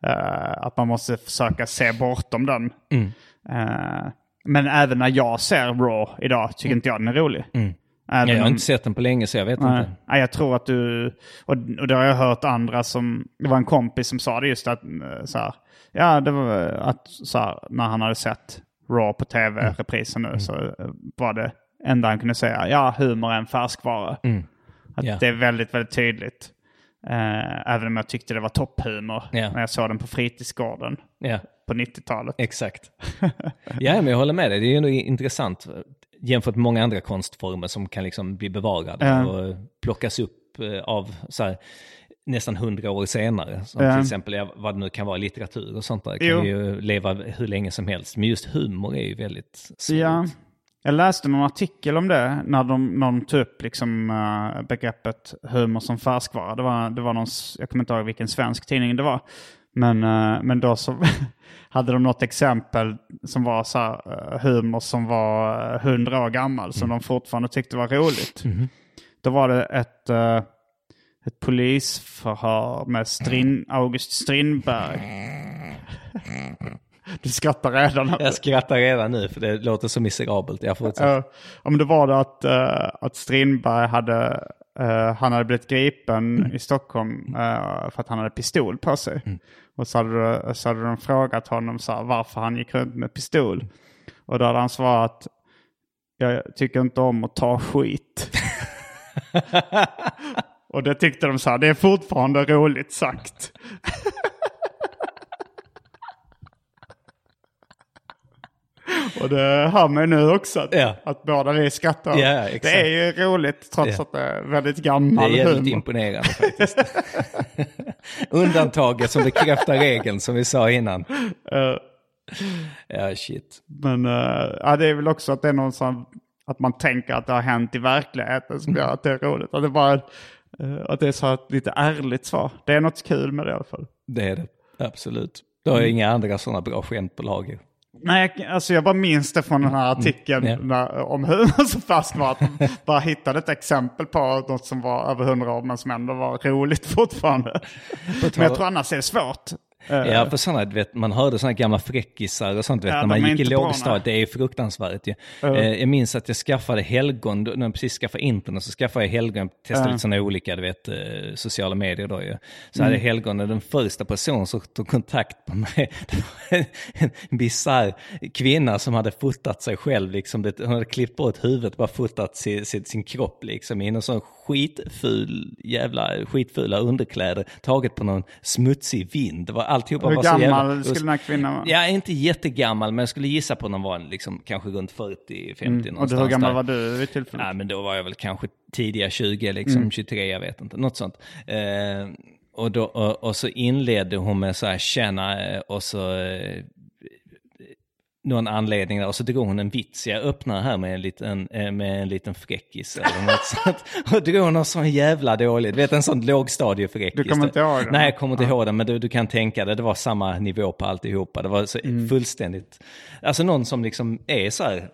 Eh, att man måste försöka se bortom den. Mm. Eh, men även när jag ser Raw idag tycker inte jag den är rolig. Även Ja, jag har inte sett den på länge så jag vet Nej. inte. Nej, jag tror att du, och, och det har jag hört andra som, det var en kompis som sa det just att, eh, så här, ja det var att så här, när han hade sett Raw på tv, reprisen nu, så eh, var det enda han kunde säga, ja humor är en färskvara. Att Ja. det är väldigt, väldigt tydligt. Eh, även om jag tyckte det var topphumor Ja. när jag såg den på fritidsgården Ja, på 90-talet. exakt. ja, men jag håller med dig. Det är ju ändå intressant jämfört med många andra konstformer som kan liksom bli bevarade och plockas upp eh, av så här, nästan hundra år senare. Som Ja. till exempel vad det nu kan vara, litteratur och sånt där. kan Jo. ju leva hur länge som helst. Men just humor är ju väldigt svårt. Ja. Jag läste någon artikel om det när de, någon tog upp liksom, eh, begreppet humor som färskvara. Det var, det var någon, jag kommer inte ihåg vilken svensk tidning det var. Men, eh, men då så hade de något exempel som var så här, eh, humor som var hundra år gammal som de fortfarande tyckte var roligt. Då var det ett, ett polisförhör med Strin, August Strindberg. Du skrattar redan. Jag skrattar redan nu för det låter så miserabelt. Jag fortsätter. Ja, om det var det att, eh, att Strindberg hade, eh, han hade blivit gripen i Stockholm eh, för att han hade pistol på sig. Och så hade, de- så hade de frågat honom så här, varför han gick runt med pistol. Och då hade han svarat, jag tycker inte om att ta skit. Och det tyckte de så här, det är fortfarande roligt sagt. Och det hör mig nu också att, Ja. att båda vi skrattar. Ja, det är ju roligt trots Ja. att det är väldigt Det gammal är jävligt humor. imponerande faktiskt. Undantaget som bekräftar regeln som vi sa innan. Eh, Ja, shit. Men eh, ja, det är väl också att det är någon sån, att man tänker att det har hänt i verkligheten som gör att det är roligt. Att det, bara, att det är så ett lite ärligt svar. Det är något kul med det i alla fall. Det är det. Absolut. Du har ju inga andra sådana bra skämt på lager. Nej, alltså jag bara minns det från den här artikeln Mm. när, om humor som färsk var. Att de bara hittade ett exempel på något som var över hundra år men som ändå var roligt fortfarande. Men jag tror annars är det svårt. Ja, för sådana, du vet, man hörde sådana gamla fräckisar och sånt vet, Ja, när man gick i lågstadiet. Det är fruktansvärt ju. Eh, jag minns att jag skaffade helgon, när jag precis skaffade internet så skaffade jag helgon, testade lite sådana olika, du vet, eh, sociala medier då ju. Så Mm. hade helgon och den första personen som tog kontakt på mig, det var en, en bisarr kvinna som hade fotat sig själv, liksom, det, hon hade klippt bort huvudet, bara fotat sin, sin, sin kropp liksom i någon sån skitful, jävla skitfula underkläder, taget på någon smutsig vind. Det var alltihopa Hur var så jävla... gammal skulle den här kvinnan vara? Ja, inte jättegammal, men jag skulle gissa på någon var liksom, kanske runt 40-50 Mm. Och någonstans hur gammal där. var du vid tillfället? Ja, men då var jag väl kanske tidiga 20, liksom 23, jag vet inte, något sånt. Eh, och, då, och, och så inledde hon med så här, tjena, eh, och så... Någon anledning där och så drog hon en vits. Jag öppnar här med en liten, eh, med en liten fräckis eller något sånt. Och drog någon sån jävla dålig, du vet en sån lågstadiefräckis. Du kommer inte ihåg den? Nej, jag kommer inte ihåg den, men du, du kan tänka dig, det var samma nivå på alltihopa. Det var så fullständigt, alltså någon som liksom är så här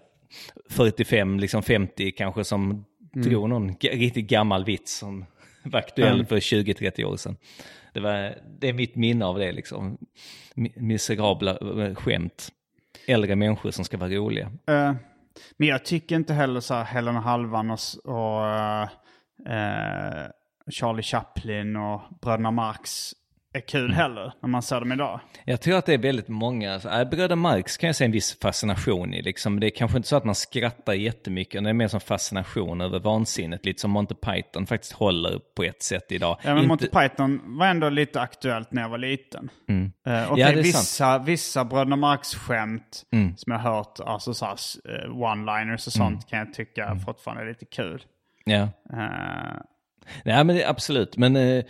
45, liksom 50 kanske som drog någon riktigt gammal vits som var aktuell för 20-30 år sedan. Det, var, det är mitt minne av det liksom. Mi- Miserabla eh, skämt. Äldre människor som ska vara roliga. Uh, men jag tycker inte heller så här Helen Halvan och, och uh, Charlie Chaplin och Bröderna Marx är kul heller när man ser dem idag. Jag tror att det är väldigt många, alltså, äh, Bröder Marx kan jag se en viss fascination i. Liksom. Det är kanske inte så att man skrattar jättemycket, det är mer som fascination över vansinnet. Lite som Monty Python faktiskt håller på ett sätt idag. Ja, men Inte- Monty Python var ändå lite aktuellt när jag var liten. Eh, och Ja, det det är vissa, vissa Bröderna Marx-skämt Mm. som jag hört, alltså så eh, one-liners och sånt kan jag tycka Mm. fortfarande är lite kul. Ja. Eh, Nej men det, absolut, men eh,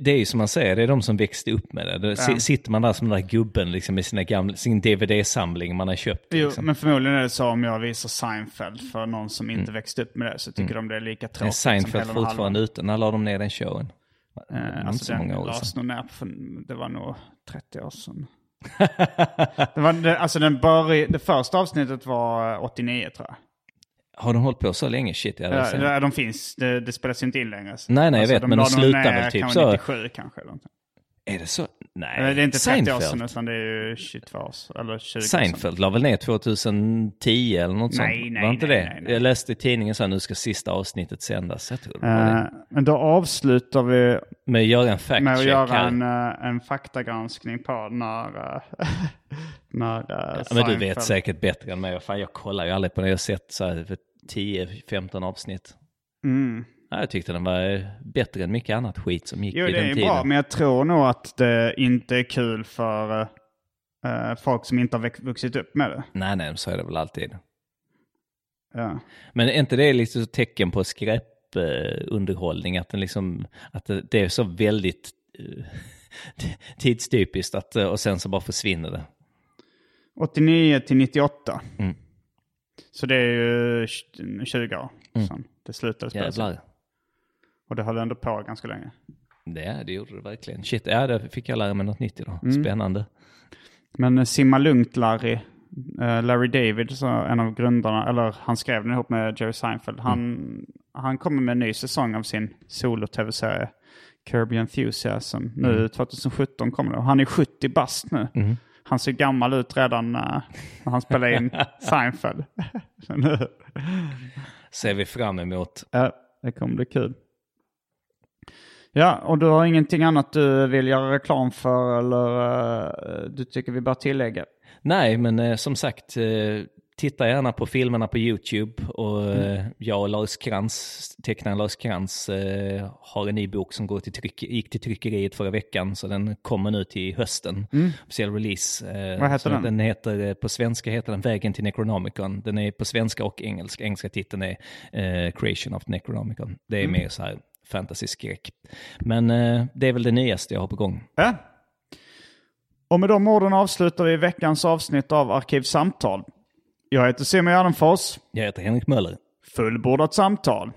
det är ju som man säger, det är de som växte upp med det. Si- Sitter man där som den där gubben liksom, med sina gamla, sin DVD-samling man har köpt. Jo, Liksom. men förmodligen är det så om jag visar Seinfeld för någon som inte växte upp med det så tycker de det är lika är tråkigt Seinfeld som fortfarande ute? När la de ner den showen? Det Eh, inte alltså så den många år lades nog ner för, det var nog 30 år sedan. det, var, det, alltså den började, det första avsnittet var eh, 89 tror jag. Har de hållit på så länge? Shit, jag Ja, ja, de finns, det, det spelas ju inte in längre. Nej, nej, jag vet, de men de slutar väl typ så. 97 kanske. Eller. Är det så? Nej. Det är inte 30 år Seinfeld. sedan utan det är ju 22 år eller 20 år sedan. Seinfeld la väl ner 2010 eller något Nej, sånt? nej, var inte nej, det? nej, nej. Jag läste i tidningen så här, nu ska sista avsnittet sändas. Jag tror det var det. men då avslutar vi Med att göra en fact med att göra en, eh, en faktagranskning på när, eh, när eh, Ja, men du vet säkert bättre än mig. Fan, jag kollar ju aldrig på det. Jag har sett så här 10-15 avsnitt. Mm. Ja, jag tyckte den var eh, bättre än mycket annat skit som gick Jo, i det den är tiden. bra, men jag tror nog att det inte är kul för eh, folk som inte har vuxit upp med det. Nej, nej, så är det väl alltid. Ja. Men är inte det lite så tecken på skräpunderhållning? Underhållning, att, den liksom, att det, det är så väldigt eh, tidstypiskt att, och sen så bara försvinner det. 89 till 98. Mm. Så det är ju 20 år sedan det slutade spelas. Jävlar. Och det höll ändå på ganska länge. Det, det gjorde det verkligen. Shit, ja, det fick jag lära mig något nytt idag. Mm. Spännande. Men eh, Simma Lugnt Larry, eh, Larry David, en av grundarna, eller han skrev den ihop med Jerry Seinfeld. Han, han kommer med en ny säsong av sin solo-tv-serie Kirby Enthusiasm. Nu 2017 kommer det. Och han är 70 bast nu. Han ser gammal ut redan eh, när han spelar in Seinfeld. Ser vi fram emot. ja, det kommer bli kul. Ja, och du har ingenting annat du vill göra reklam för eller eh, du tycker vi bör tillägga? Nej, men eh, som sagt, eh, titta gärna på filmerna på YouTube. Och eh, jag och Lars Krantz, tecknaren Lars Krantz, eh, har en ny bok som går till tryck, gick till tryckeriet förra veckan. Så den kommer nu till hösten. Officiell release. Eh, Vad heter den? den heter, på svenska heter den Vägen till Necronomicon. Den är på svenska och engelska. Engelska titeln är Creation of Necronomicon. Det är mer så här fantasy-skräck. Men det är väl det nyaste jag har på gång. Ja. Och med de orden avslutar vi veckans avsnitt av Arkivsamtal. Jag heter Simon Gärdenfors. Jag heter Henrik Möller. Fullbordat samtal.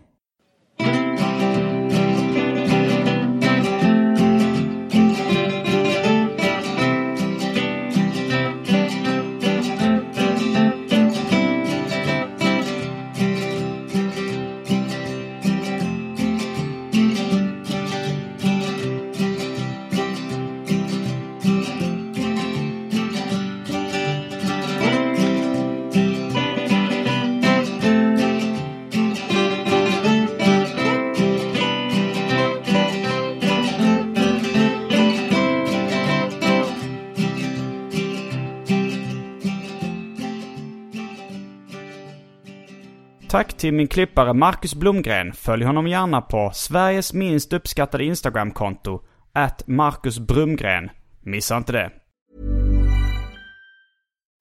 Tack till min klippare Marcus Blomgren. Följ honom gärna på Sveriges minst uppskattade Instagramkonto, at Marcus Brumgren. Missa inte det.